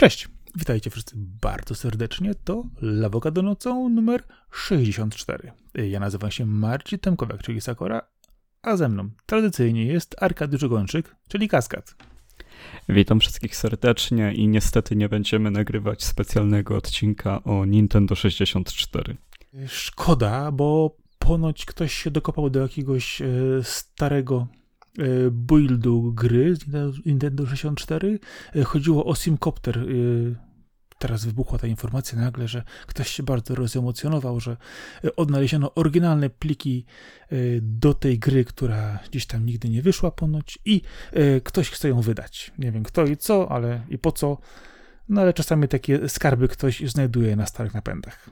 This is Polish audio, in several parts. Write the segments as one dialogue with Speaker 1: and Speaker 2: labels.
Speaker 1: Cześć, witajcie wszyscy bardzo serdecznie. To Lawoka do nocą numer 64. Ja nazywam się Marcin Temkowiak, czyli Sakora, a ze mną tradycyjnie jest Arkadiusz Gończyk, czyli Kaskad.
Speaker 2: Witam wszystkich serdecznie i niestety nie będziemy nagrywać specjalnego odcinka o Nintendo 64.
Speaker 1: Szkoda, bo ponoć ktoś się dokopał do jakiegoś e, starego buildu gry z Nintendo 64. E, chodziło o Simcopter. Teraz wybuchła ta informacja nagle, że ktoś się bardzo rozemocjonował, że odnaleziono oryginalne pliki do tej gry, która gdzieś tam nigdy nie wyszła ponoć i ktoś chce ją wydać. Nie wiem kto i co, ale i po co. No ale czasami takie skarby ktoś znajduje na starych napędach.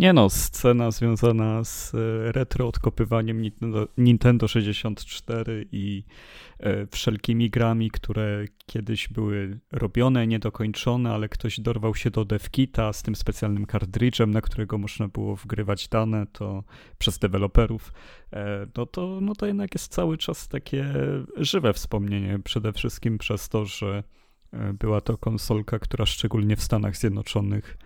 Speaker 2: Nie no, scena związana z e, retro odkopywaniem Nintendo, Nintendo 64 i e, wszelkimi grami, które kiedyś były robione, niedokończone, ale ktoś dorwał się do devkita z tym specjalnym kartridżem, na którego można było wgrywać dane to przez deweloperów, e, no to, no to jednak jest cały czas takie żywe wspomnienie, przede wszystkim przez to, że była to konsolka, która szczególnie w Stanach Zjednoczonych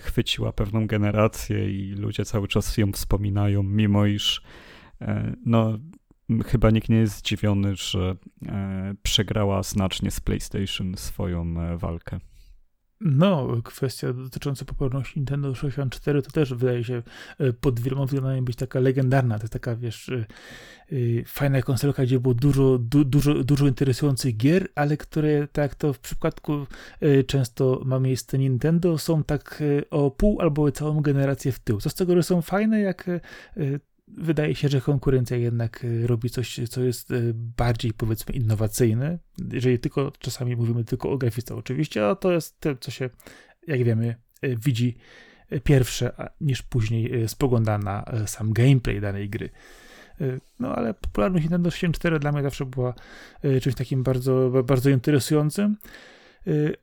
Speaker 2: chwyciła pewną generację i ludzie cały czas ją wspominają, mimo iż e, no, chyba nikt nie jest zdziwiony, że e, przegrała znacznie z PlayStation swoją walkę.
Speaker 1: No, kwestia dotycząca popularności Nintendo 64 to też wydaje się e, pod wieloma względami być taka legendarna. To jest taka, wiesz, e, e, fajna konsolka, gdzie było dużo, du, dużo, dużo interesujących gier, ale które, tak to w przypadku często ma miejsce Nintendo, są tak o pół albo całą generację w tył. Co z tego, że są fajne, jak wydaje się, że konkurencja jednak e, robi coś, co jest e, bardziej powiedzmy innowacyjne. Jeżeli tylko czasami mówimy tylko o grafice, oczywiście, a to jest to, co się, jak wiemy, e, widzi pierwsze, niż później spogląda na sam gameplay danej gry. No ale popularność Nintendo 64 dla mnie zawsze była czymś takim bardzo, bardzo interesującym.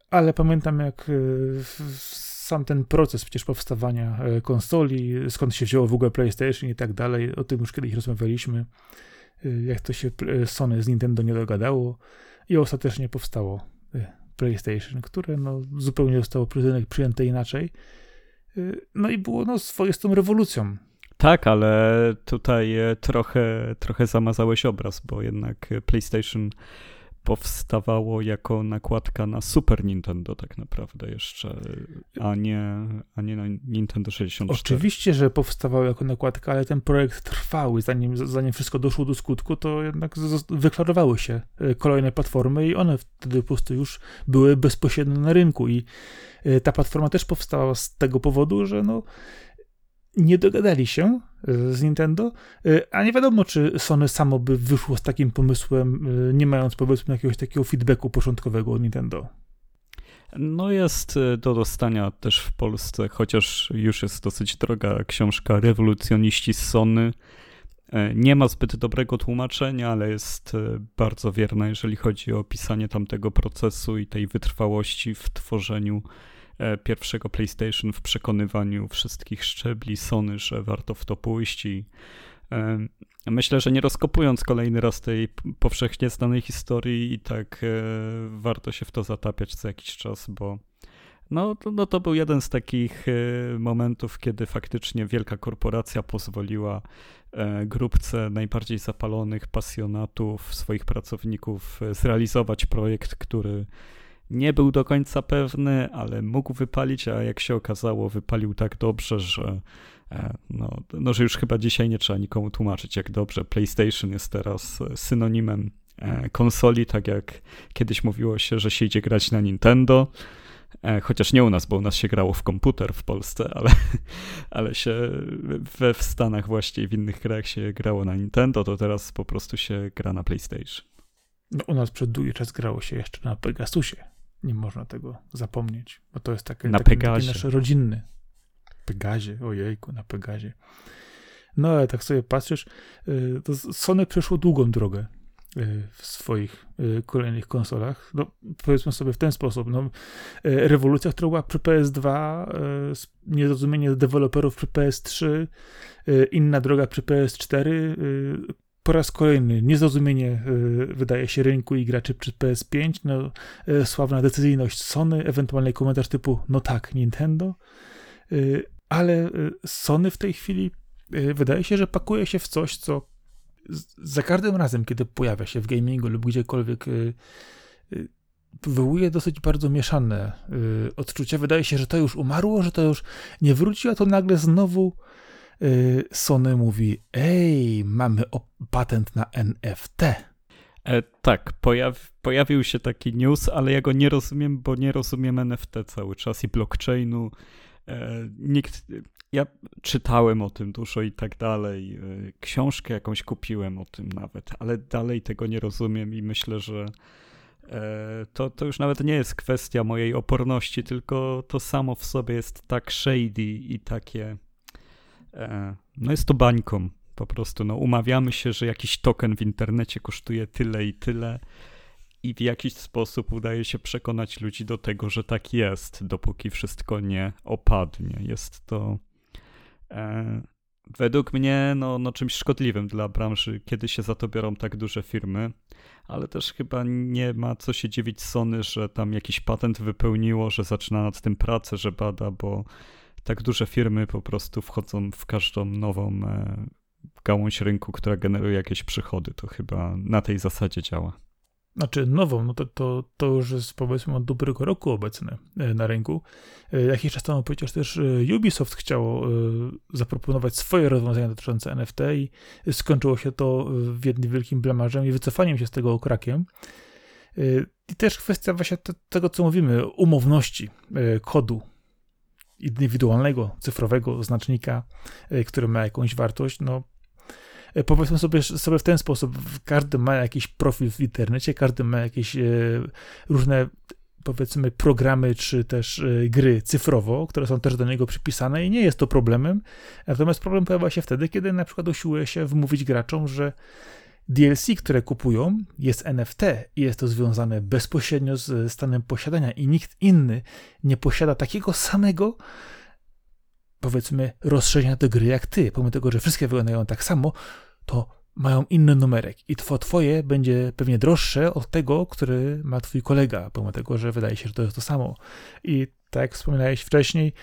Speaker 1: Ale pamiętam, jak sam ten proces przecież powstawania e, konsoli, skąd się wzięło w ogóle PlayStation i tak dalej, o tym już kiedyś rozmawialiśmy, e, jak to się e, Sony z Nintendo nie dogadało i ostatecznie powstało PlayStation, które no, zupełnie zostało przyjęte inaczej. No i było no, swoistą rewolucją.
Speaker 2: Tak, ale tutaj trochę, trochę zamazałeś obraz, bo jednak PlayStation powstawało jako nakładka na Super Nintendo tak naprawdę jeszcze, a nie, a nie na Nintendo 64.
Speaker 1: Oczywiście, że powstawało jako nakładka, ale ten projekt trwał i zanim, zanim wszystko doszło do skutku, to jednak wyklarowały się e, kolejne platformy i one wtedy po prostu już były bezpośrednio na rynku i e, ta platforma też powstała z tego powodu, że no nie dogadali się e, z Nintendo, e, a nie wiadomo, czy Sony samo by wyszło z takim pomysłem, e, nie mając powiedzmy jakiegoś takiego feedbacku początkowego od Nintendo.
Speaker 2: No jest do dostania też w Polsce, chociaż już jest dosyć droga książka Rewolucjoniści z Sony. Nie ma zbyt dobrego tłumaczenia, ale jest bardzo wierna, jeżeli chodzi o opisanie tamtego procesu i tej wytrwałości w tworzeniu pierwszego PlayStation w przekonywaniu wszystkich szczebli Sony, że warto w to pójść i e, myślę, że nie rozkopując kolejny raz tej powszechnie znanej historii i tak e, warto się w to zatapiać co jakiś czas, bo no, no to był jeden z takich momentów, kiedy faktycznie wielka korporacja pozwoliła grupce najbardziej zapalonych pasjonatów, swoich pracowników zrealizować projekt, który nie był do końca pewny, ale mógł wypalić, a jak się okazało, wypalił tak dobrze, że, e, no, no, że już chyba dzisiaj nie trzeba nikomu tłumaczyć, jak dobrze PlayStation jest teraz synonimem e, konsoli, tak jak kiedyś mówiło się, że się idzie grać na Nintendo. E, chociaż nie u nas, bo u nas się grało w komputer w Polsce, ale, ale się we w Stanach właśnie w innych krajach się grało na Nintendo, to teraz po prostu się gra na PlayStation.
Speaker 1: No, u nas przed długi czas grało się jeszcze na Pegasusie. Nie można tego zapomnieć, bo to jest taki,
Speaker 2: na
Speaker 1: taki,
Speaker 2: taki
Speaker 1: nasz rodzinny. Pegazie, ojejku, na Pegazie. No ale tak sobie patrzysz, y, to Sony przeszło długą drogę y, w swoich y, kolejnych konsolach. No, powiedzmy sobie w ten sposób. No, rewolucja, która była przy PS2, niezrozumienie deweloperów przy PS3, inna droga przy PS4, po raz kolejny niezrozumienie wydaje się rynku i graczy przy PS5, no, sławna decyzyjność Sony, ewentualny komentarz typu no tak, Nintendo, ale Sony w tej chwili wydaje się, że pakuje się w coś, co za każdym razem, kiedy pojawia się w gamingu lub gdziekolwiek wywołuje dosyć bardzo mieszane odczucia. Wydaje się, że to już umarło, że to już nie wróci, a to nagle znowu Sony mówi: Ej, mamy patent na NFT.
Speaker 2: E, tak, pojaw, pojawił się taki news, ale ja go nie rozumiem, bo nie rozumiem NFT cały czas i blockchainu. E, nikt, ja czytałem o tym dużo i tak dalej. E, książkę jakąś kupiłem o tym nawet, ale dalej tego nie rozumiem i myślę, że E, to, to już nawet nie jest kwestia mojej oporności, tylko to samo w sobie jest tak shady i takie. E, no jest to bańką po prostu. No, umawiamy się, że jakiś token w internecie kosztuje tyle i tyle. I w jakiś sposób udaje się przekonać ludzi do tego, że tak jest, dopóki wszystko nie opadnie. Jest to e, według mnie no, no czymś szkodliwym dla branży, kiedy się za to biorą tak duże firmy ale też chyba nie ma co się dziwić Sony, że tam jakiś patent wypełniło, że zaczyna nad tym pracę, że bada, bo tak duże firmy po prostu wchodzą w każdą nową e, gałąź rynku, która generuje jakieś przychody. To chyba na tej zasadzie działa.
Speaker 1: Znaczy nową, no to, to, to już jest powiedzmy od dobrego roku obecne e, na rynku. E, jakiś czas temu przecież też Ubisoft chciało zaproponować swoje rozwiązania dotyczące NFT i skończyło się to w jednym wielkim blamarzem i wycofaniem się z tego okrakiem. I też kwestia właśnie tego, co mówimy, umowności kodu indywidualnego, cyfrowego znacznika, który ma jakąś wartość, no E, powiedzmy sobie, sobie w ten sposób, każdy ma jakiś profil w internecie, każdy ma jakieś e, różne powiedzmy programy czy też e, gry cyfrowo, które są też do niego przypisane i nie jest to problemem. Natomiast problem pojawia się wtedy, kiedy na przykład usiłuje się wmówić graczom, że DLC, które kupują, jest NFT i jest to związane bezpośrednio z stanem posiadania i nikt inny nie posiada takiego samego powiedzmy rozszerzenia do gry jak ty, pomimo tego, że wszystkie wyglądają tak samo, to mają inny numerek i twoje będzie pewnie droższe od tego, który ma twój kolega, pomimo tego, że wydaje się, że to jest to samo. I tak jak wspominałeś wcześniej,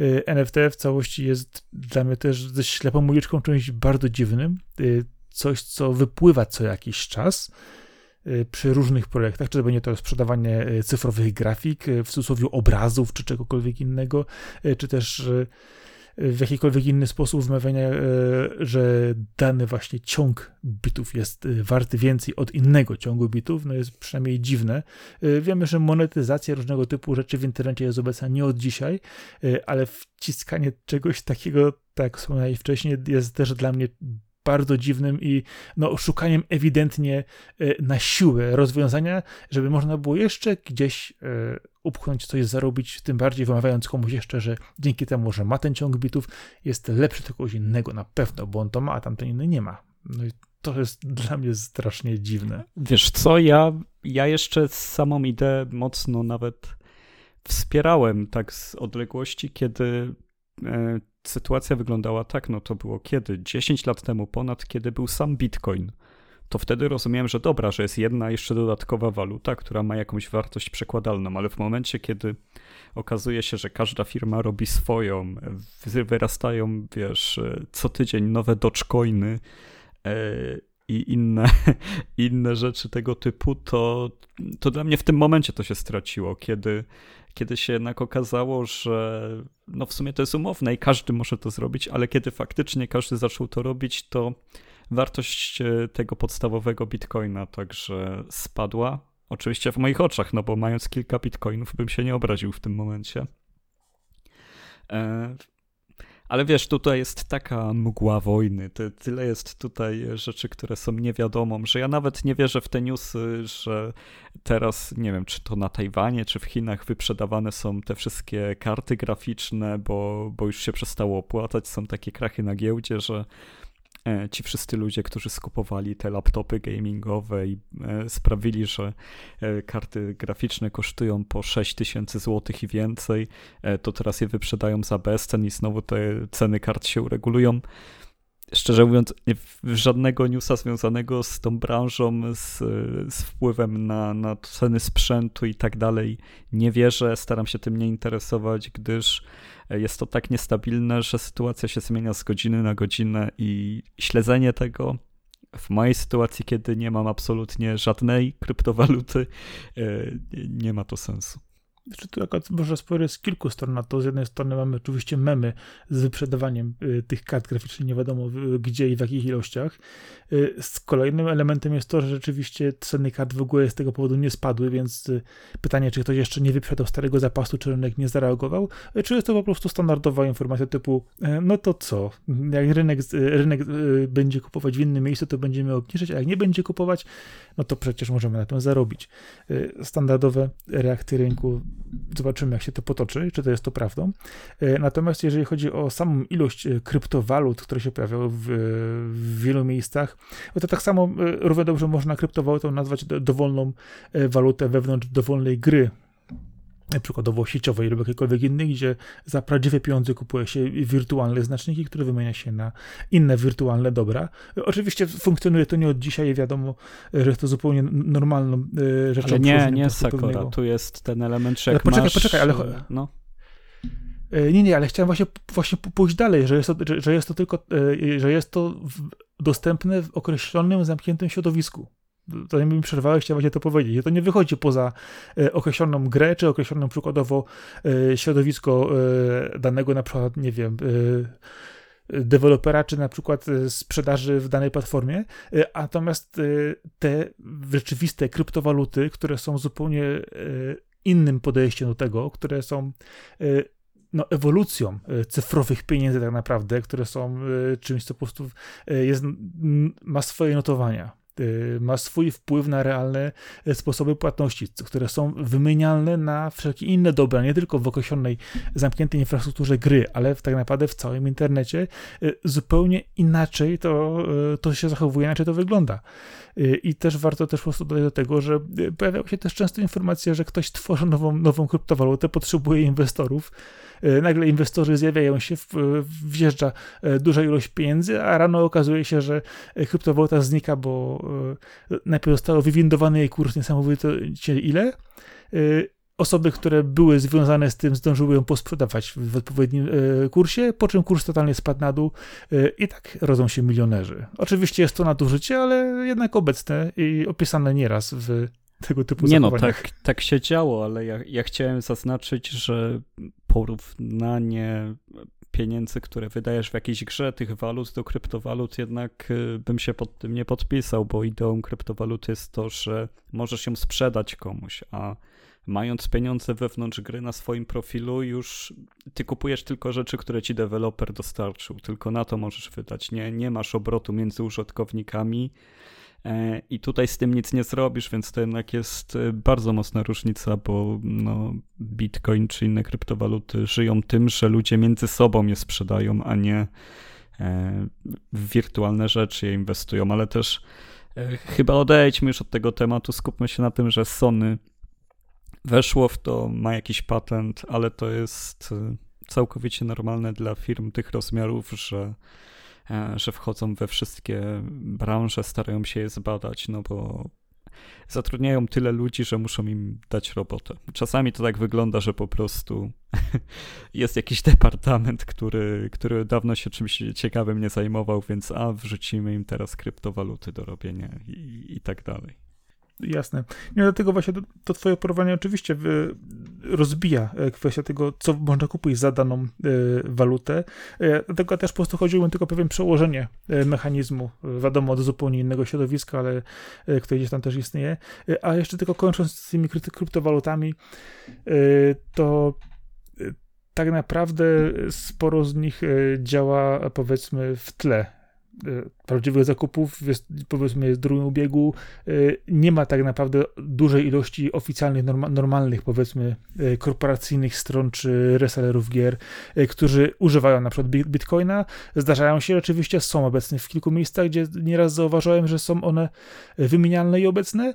Speaker 1: y, NFT w całości jest dla mnie też ze ślepą uliczką czymś bardzo dziwnym, y, coś, co wypływa co jakiś czas y, przy różnych projektach, czy to będzie to sprzedawanie cyfrowych grafik, w cudzysłowie obrazów, czy czegokolwiek innego, czy też w jakikolwiek inny sposób wmawiania, że dany właśnie ciąg bitów jest warty więcej od innego ciągu bitów, no jest przynajmniej dziwne. Wiemy, że monetyzacja różnego typu rzeczy w internecie jest obecna nie od dzisiaj, ale wciskanie czegoś takiego, tak jak wspomniałem wcześniej, jest też dla mnie bardzo dziwnym i no, szukaniem ewidentnie na siłę rozwiązania, żeby można było jeszcze gdzieś upchnąć coś, zarobić, tym bardziej wymawiając komuś jeszcze, że dzięki temu, że ma ten ciąg bitów, jest lepszy od kogoś innego na pewno, bo on to ma, a tamten inny nie ma. No i to jest dla mnie strasznie dziwne.
Speaker 2: Wiesz co, ja, ja jeszcze samą ideę mocno nawet wspierałem tak z odległości, kiedy e, sytuacja wyglądała tak, no to było kiedy? 10 lat temu ponad, kiedy był sam Bitcoin to wtedy rozumiem, że dobra, że jest jedna jeszcze dodatkowa waluta, która ma jakąś wartość przekładalną, ale w momencie, kiedy okazuje się, że każda firma robi swoją, wyrastają, wiesz, co tydzień nowe dogecoiny e, i inne, inne rzeczy tego typu, to, to dla mnie w tym momencie to się straciło, kiedy, kiedy się jednak okazało, że no w sumie to jest umowne i każdy może to zrobić, ale kiedy faktycznie każdy zaczął to robić, to wartość e, tego podstawowego bitcoina także spadła. Oczywiście w moich oczach, no bo mając kilka bitcoinów bym się nie obraził w tym momencie. Ale wiesz, tutaj jest taka mgła wojny, tyle jest tutaj rzeczy, które są niewiadomą, że ja nawet nie wierzę w te newsy, że teraz, nie wiem, czy to na Tajwanie, czy w Chinach wyprzedawane są te wszystkie karty graficzne, bo, bo już się przestało opłacać, są takie krachy na giełdzie, że ci wszyscy ludzie, którzy skupowali te laptopy gamingowe i e, sprawili, że e, karty graficzne kosztują po 6000 zł i więcej, to teraz je wyprzedają za bezcen i znowu te ceny kart się uregulują. szczerze mówiąc, żadnego newsa związanego z tą branżą, z, z wpływem na, na ceny sprzętu i tak dalej nie wierzę. Staram się tym nie interesować, gdyż jest to tak niestabilne, że sytuacja się zmienia z godziny na godzinę i śledzenie tego w mojej sytuacji, kiedy nie mam absolutnie żadnej kryptowaluty, e, nie ma to sensu.
Speaker 1: Znaczy, tu akurat można spojrzeć z kilku stron na to. Z jednej strony mamy oczywiście memy z wyprzedawaniem y, tych kart graficznych, nie wiadomo gdzie i w jakich ilościach. Y, z kolejnym elementem jest to, że rzeczywiście ceny kart w ogóle z tego powodu nie spadły, więc y, pytanie, czy ktoś jeszcze nie wyprzedał starego zapasu, czy rynek nie zareagował, czy jest to po prostu standardowa informacja typu, no to co, jak rynek, rynek będzie kupować w innym miejscu, to będziemy obniżać, a jak nie będzie kupować, no to przecież możemy na tym zarobić. Standardowe reakcje rynku Zobaczymy, jak się to potoczy, czy to jest to prawdą. E, natomiast jeżeli chodzi o samą ilość e, kryptowalut, które się pojawiały w, w wielu miejscach, to tak samo e, równie dobrze można kryptowalutą nazwać dowolną walutę wewnątrz dowolnej gry przykładowo sieciowej lub jakiejkolwiek innej, gdzie za prawdziwe pieniądze kupuje się wirtualne znaczniki, które wymienia się na inne wirtualne dobra. Oczywiście funkcjonuje to nie od dzisiaj, wiadomo, że jest to zupełnie normalną e, rzeczą.
Speaker 2: Ale nie, nie Sakura, tu jest ten element, że jak
Speaker 1: poczekaj,
Speaker 2: masz...
Speaker 1: Poczekaj, ale... No. E, nie, nie, ale chciałem właśnie, właśnie pójść dalej, że jest to, że, że jest to tylko, e, że jest to dostępne w określonym, zamkniętym środowisku zanim mi przerwałeś, chciałem właśnie to powiedzieć. To nie wychodzi poza e, określoną grę, czy określoną przykładowo e, środowisko e, danego na przykład, nie wiem, dewelopera, czy na przykład sprzedaży w danej platformie, natomiast te rzeczywiste kryptowaluty, które są zupełnie innym podejściem do tego, które są no, ewolucją cyfrowych pieniędzy tak naprawdę, które są czymś, co po prostu jest, ma swoje notowania. Y, ma swój wpływ na realne y, sposoby płatności, które są wymienialne na wszelkie inne dobra, nie tylko w określonej, zamkniętej infrastrukturze gry, ale tak naprawdę w całym internecie. Y, zupełnie inaczej to, to się zachowuje, inaczej to wygląda. I też warto też po prostu dodać do tego, że pojawiają się też często informacje, że ktoś tworzy nową, nową kryptowalutę, potrzebuje inwestorów, nagle inwestorzy zjawiają się, wjeżdża duża ilość pieniędzy, a rano okazuje się, że kryptowaluta znika, bo najpierw zostało wywindowany jej kurs niesamowicie ile. Osoby, które były związane z tym, zdążyły ją posprzedawać w odpowiednim kursie, po czym kurs totalnie spadł na dół i tak rodzą się milionerzy. Oczywiście jest to nadużycie, ale jednak obecne i opisane nieraz w tego typu
Speaker 2: Nie no, tak, tak się działo, ale ja, ja chciałem zaznaczyć, że porównanie pieniędzy, które wydajesz w jakiejś grze, tych walut do kryptowalut, jednak y, bym się pod tym nie podpisał, bo ideą kryptowaluty jest to, że możesz ją sprzedać komuś, a mając pieniądze wewnątrz gry na swoim profilu, już ty kupujesz tylko rzeczy, które ci deweloper dostarczył. Tylko na to możesz wydać. Nie, nie masz obrotu między użytkownikami I tutaj z tym nic nie zrobisz, więc to jednak jest e, bardzo mocna różnica, bo no, Bitcoin czy inne kryptowaluty żyją tym, że ludzie między sobą je sprzedają, a nie e, w wirtualne rzeczy je inwestują, ale też chyba odejdźmy już od tego tematu, skupmy się na tym, że Sony weszło w to, ma jakiś patent, ale to jest całkowicie normalne dla firm tych rozmiarów, że E, że wchodzą we wszystkie branże, starają się je zbadać, no bo zatrudniają tyle ludzi, że muszą im dać robotę. Czasami to tak wygląda, że po prostu jest jakiś departament, który, który dawno się czymś ciekawym nie zajmował, więc a wrzucimy im teraz kryptowaluty do robienia i, i tak dalej.
Speaker 1: Jasne. Nie, dlatego właśnie to, to twoje porównanie oczywiście rozbija e, kwestię tego, co można kupić za daną y, walutę. Dlatego też po prostu chodziło mi tylko o pewien przełożenie mechanizmu, wiadomo, do zupełnie innego środowiska, ale które gdzieś tam też istnieje. A jeszcze tylko kończąc z tymi kryptowalutami, to tak naprawdę sporo z nich działa powiedzmy w tle E, prawdziwych zakupów, jest, powiedzmy jest w drugim ubiegu, e, nie ma tak naprawdę dużej ilości oficjalnych, normalnych, powiedzmy, e, korporacyjnych stron czy resellerów gier, którzy używają na przykład bitcoina. Zdarzają się, oczywiście są obecne w kilku miejscach, gdzie nieraz zauważyłem, że są one wymienialne i obecne,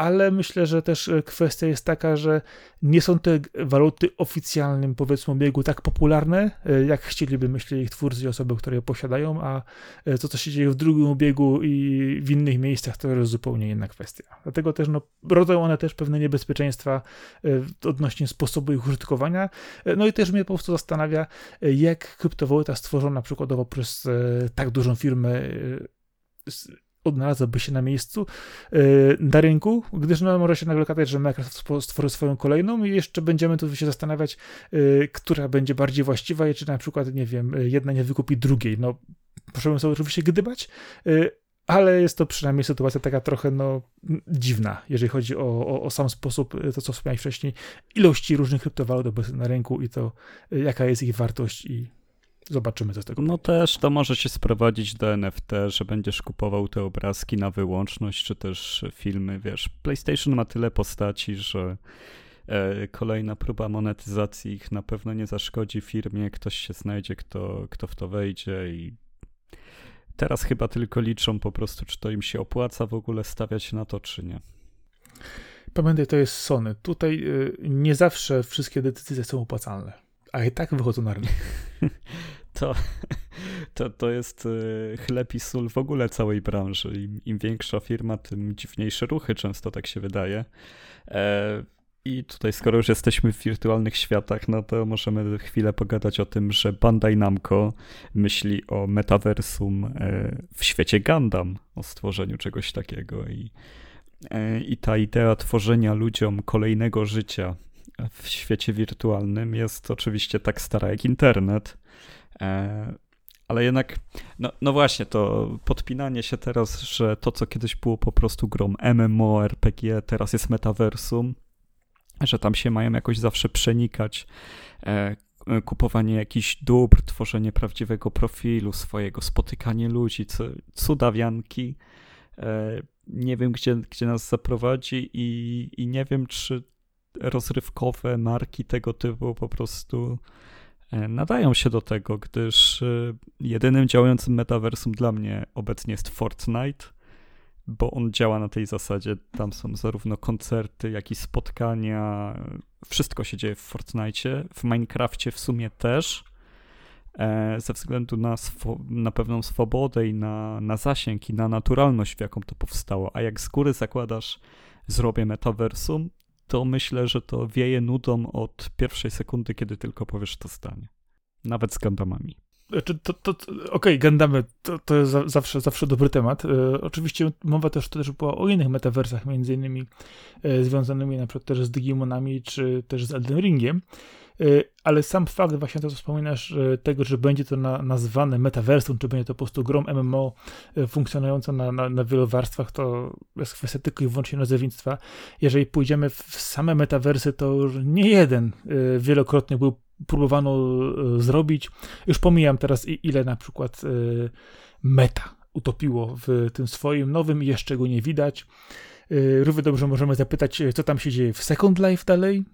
Speaker 1: ale myślę, że też e, kwestia jest taka, że nie są te waluty oficjalnym, powiedzmy, obiegu tak popularne, e, jak chcieliby, myślę, ich twórcy i osoby, które je posiadają, a e, to, co się dzieje w drugim obiegu i w innych miejscach, to jest zupełnie inna kwestia. Dlatego też no, rodzą one też pewne niebezpieczeństwa odnośnie sposobu ich użytkowania. No i też mnie po prostu zastanawia, jak kryptowaluta stworzona przykładowo przez tak dużą firmę odnalazłby się na miejscu yy, na rynku, gdyż no, może się nagle okazać, że Microsoft stworzy swoją kolejną i jeszcze będziemy tu się zastanawiać, yy, która będzie bardziej właściwa i czy na przykład, nie wiem, jedna nie wykupi drugiej. No, możemy sobie oczywiście gdybać, yy, ale jest to przynajmniej sytuacja taka trochę no, dziwna, jeżeli chodzi o, o, o sam sposób, to co wspomniałeś wcześniej, ilości różnych kryptowalut na rynku i to, jaka jest ich wartość i Zobaczymy, co z tego
Speaker 2: No też to może się sprowadzić do NFT, że będziesz kupował te obrazki na wyłączność, czy też filmy, wiesz. PlayStation ma tyle postaci, że e, kolejna próba monetyzacji ich na pewno nie zaszkodzi firmie, ktoś się znajdzie, kto, kto w to wejdzie i teraz chyba tylko liczą po prostu, czy to im się opłaca w ogóle stawiać na to, czy nie.
Speaker 1: Pamiętaj, to jest Sony. Tutaj y, nie zawsze wszystkie decyzje są opłacalne, a i tak wychodzą na rynek.
Speaker 2: to, to, to jest e, chleb i sól w ogóle całej branży. Im, Im, większa firma, tym dziwniejsze ruchy, często tak się wydaje. E, I tutaj, skoro już jesteśmy w wirtualnych światach, no to możemy chwilę pogadać o tym, że Bandai Namco myśli o metaversum e, w świecie Gundam, o stworzeniu czegoś takiego. I, i ta idea tworzenia ludziom kolejnego życia w świecie wirtualnym jest oczywiście tak stara jak internet. E, ale jednak, no, no właśnie, to podpinanie się teraz, że to, co kiedyś było po prostu grą MMORPG, teraz jest metaversum, że tam się mają jakoś zawsze przenikać, e, kupowanie jakichś dóbr, tworzenie prawdziwego profilu swojego, spotykanie ludzi, cudawianki. E, nie wiem, gdzie, gdzie nas zaprowadzi i, i nie wiem, czy rozrywkowe marki tego typu po prostu nadają się do tego, gdyż e, jedynym działającym metaversum dla mnie obecnie jest Fortnite, bo on działa na tej zasadzie. Tam są zarówno koncerty, jak i spotkania. Wszystko się dzieje w Fortnite. W Minecrafcie w sumie też. E, ze względu na, na pewną swobodę i na, na zasięg i na naturalność, w jaką to powstało. A jak z góry zakładasz, zrobię metaversum, to myślę, że to wieje nudą od pierwszej sekundy, kiedy tylko powiesz to zdanie. Nawet z Gundamami.
Speaker 1: Znaczy, to, to, to, Okej, okay, Gundamy to, to jest za, zawsze, zawsze dobry temat. E, oczywiście mowa też, też była o innych metaversach, między innymi e, związanymi na przykład też z Digimonami, czy też z Elden Ringiem. Y, ale sam fakt właśnie to, co wspominasz, tego, że będzie to na, nazwane metaversum, czy będzie to po prostu grą MMO y, funkcjonującą na, na, na wielu warstwach, to jest kwestia tylko i wyłącznie nazewnictwa. Jeżeli pójdziemy w same metaversy, to już nie jeden y, wielokrotnie był próbowano zrobić. Już pomijam teraz, ile na przykład meta utopiło w tym swoim nowym i jeszcze go nie widać. Równie dobrze możemy zapytać, co tam się dzieje w Second Life dalej,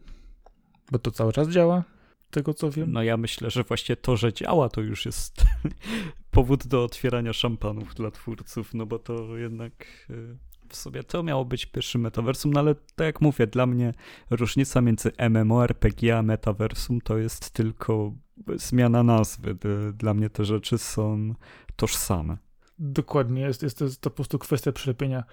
Speaker 1: bo to cały czas działa, tego co wiem.
Speaker 2: No ja myślę, że właśnie to, że działa, to już jest powód do otwierania szampanów dla twórców, no bo to jednak y, w sobie to miało być pierwszy metaversum, no ale tak jak mówię, dla mnie różnica między MMORPG a metaversum to jest tylko zmiana nazwy. Dla mnie te rzeczy są tożsame.
Speaker 1: Dokładnie, jest, jest, jest to po prostu kwestia przylepienia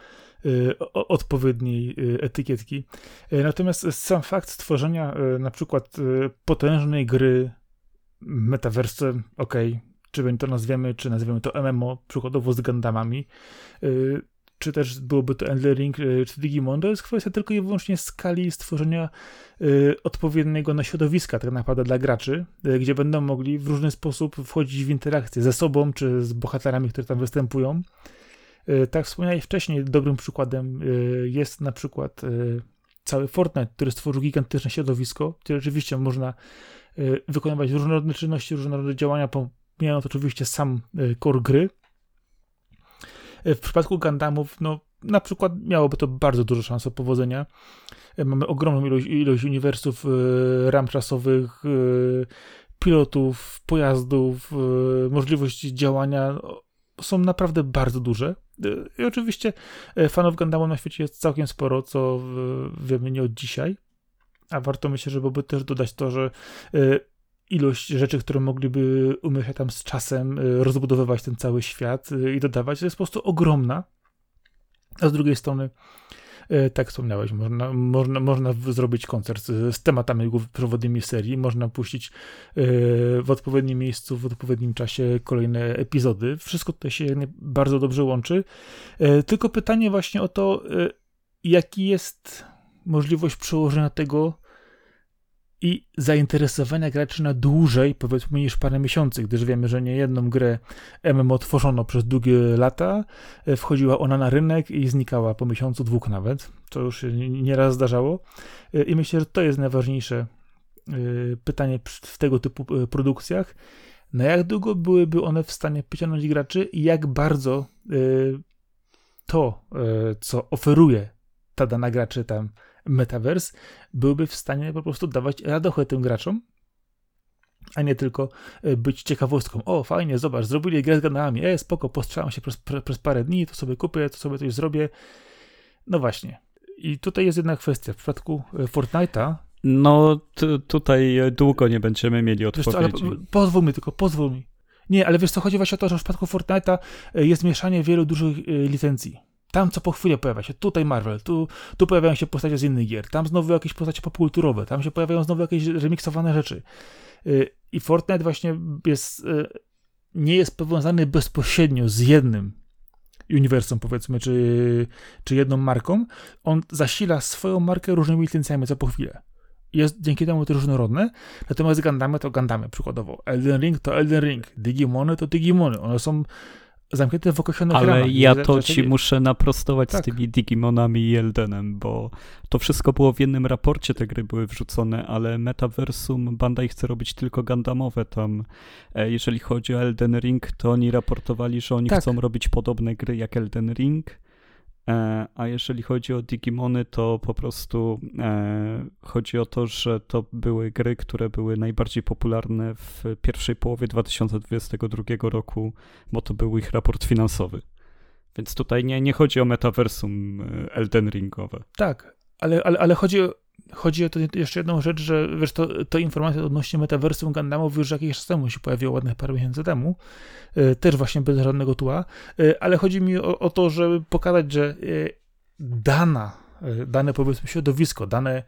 Speaker 1: y, odpowiedniej y, etykietki. Y, natomiast sam fakt stworzenia y, na przykład y, potężnej gry metaverse, ok, czy to nazwiemy, czy nazwiemy to MMO, przykładowo z Gundamami, y, czy też byłoby to Elden Ring, y, czy Digimon, to jest kwestia tylko i wyłącznie skali stworzenia y, odpowiedniego na środowiska tak naprawdę dla graczy, y, gdzie będą mogli w różny sposób wchodzić w interakcję ze sobą, czy z bohaterami, które tam występują. Tak wspomniałeś wcześniej, dobrym przykładem jest na przykład cały Fortnite, który stworzył gigantyczne środowisko, gdzie rzeczywiście można wykonywać różnorodne czynności, różnorodne działania, pomijając oczywiście sam core gry, w przypadku Gundamów, no na przykład miałoby to bardzo dużo szans powodzenia. Mamy ogromną ilość, ilość uniwersów, e, ram czasowych, e, pilotów, pojazdów, e, możliwości działania są naprawdę bardzo duże. I oczywiście fanów Gundamu na świecie jest całkiem sporo, co wiemy nie od dzisiaj. A warto myślę, żeby też dodać to, że ilość rzeczy, które mogliby umieć tam z czasem rozbudowywać ten cały świat i dodawać, jest po prostu ogromna. A z drugiej strony E, tak wspomniałeś, można, można, można zrobić koncert z tematami przewodnimi serii, można puścić w odpowiednim miejscu, w odpowiednim czasie kolejne epizody. Wszystko to się bardzo dobrze łączy. Tylko pytanie właśnie o to, jaki jest możliwość przełożenia tego i zainteresowania graczy na dłużej, powiedzmy, niż parę miesięcy, gdyż wiemy, że nie jedną grę MMO tworzono przez długie lata, e, wchodziła ona na rynek i znikała po miesiącu, dwóch nawet. To już się nieraz zdarzało. E, I myślę, że to jest najważniejsze e, pytanie w tego typu produkcjach. Na jak długo byłyby one w stanie przyciągnąć graczy i jak bardzo to, co oferuje ta dana graczy tam Metaverse byłby w stanie po prostu dawać radochę tym graczom, a nie tylko e, być ciekawostką. O, fajnie, zobacz, zrobili grę z ganami, e, spoko, postrzelam się przez, przez parę dni, to sobie kupię, to sobie coś zrobię. No właśnie. I tutaj jest jedna kwestia. W przypadku e, Fortnite'a
Speaker 2: no, tutaj długo nie będziemy mieli odpowiedzi.
Speaker 1: Co, ale pozwól mi tylko, pozwól mi. Nie, ale wiesz co, chodzi właśnie o to, że w przypadku Fortnite'a e, jest mieszanie wielu dużych licencji. Tam co po chwilę pojawia się, tutaj Marvel, tu, tu pojawiają się postacie z innych gier, tam znowu jakieś postacie popkulturowe, tam się pojawiają znowu jakieś remiksowane rzeczy. Y, I Fortnite właśnie jest, y, nie jest powiązany bezpośrednio z jednym uniwersum, powiedzmy, czy, czy jedną marką. On zasila swoją markę różnymi licencjami co po chwilę. Jest dzięki temu to różnorodne, natomiast Gandamy to Gandamy, przykładowo. Elden Ring to Elden Ring, Digimony to Digimony. One są zamknięte w określonych
Speaker 2: Ale
Speaker 1: ramach.
Speaker 2: ja to ci muszę naprostować tak. z tymi Digimonami i Eldenem, bo to wszystko było w jednym raporcie, te gry były wrzucone, ale Metaversum Bandai chce robić tylko Gandamowe tam. E, jeżeli chodzi o Elden Ring, to oni raportowali, że oni tak. chcą robić podobne gry jak Elden Ring, a jeżeli chodzi o Digimony, to po prostu e, chodzi o to, że to były gry, które były najbardziej popularne w pierwszej połowie 2022 roku, bo to był ich raport finansowy. Więc tutaj nie, nie chodzi o metaversum e, Elden Ringowe.
Speaker 1: Tak, ale, ale, ale chodzi o chodzi o to jeszcze jedną rzecz, że wiesz, to, to informacja odnośnie metaversum Gundamów już jakiś czas temu się pojawiła, ładnych parę miesięcy temu, e, też właśnie bez żadnego tła, e, ale chodzi mi o, o to, żeby pokazać, że e, dana, dane powiedzmy środowisko, dane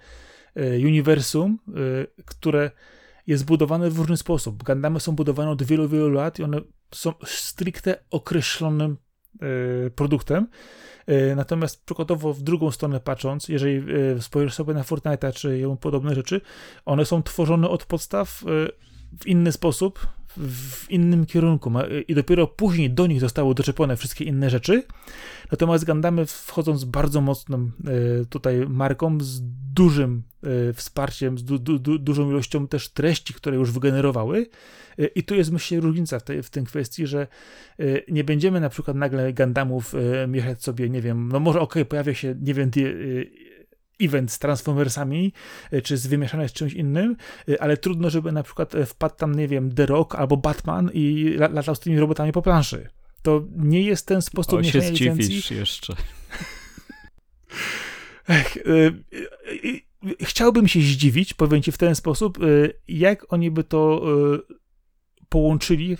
Speaker 1: uniwersum, które jest zbudowane w różny sposób. Gundamy są budowane od wielu, wielu lat i one są stricte określonym produktem, natomiast przykładowo w drugą stronę patrząc, jeżeli e, spojrzysz sobie na Fortnite'a czy podobne rzeczy, one są tworzone od podstaw e, w inny sposób, w innym kierunku i dopiero później do nich zostały doczepione wszystkie inne rzeczy. Natomiast Gandamy wchodząc z bardzo mocną tutaj marką, z dużym wsparciem, z du, du, dużą ilością też treści, które już wygenerowały, i tu jest myślę różnica w tej, w tej kwestii, że nie będziemy na przykład nagle Gundamów y, mieszać sobie, nie wiem, no może okej, okay, pojawia się, nie wiem, event z Transformersami, czy z wymieszane z czymś innym, ale trudno, żeby na przykład wpadł tam, nie wiem, The Rock albo Batman i latał z tymi robotami po planszy. To nie jest ten sposób o,
Speaker 2: mieszania się licencji. jeszcze.
Speaker 1: Ech, chciałbym się zdziwić, powiem ci w ten sposób, jak oni by to połączyli,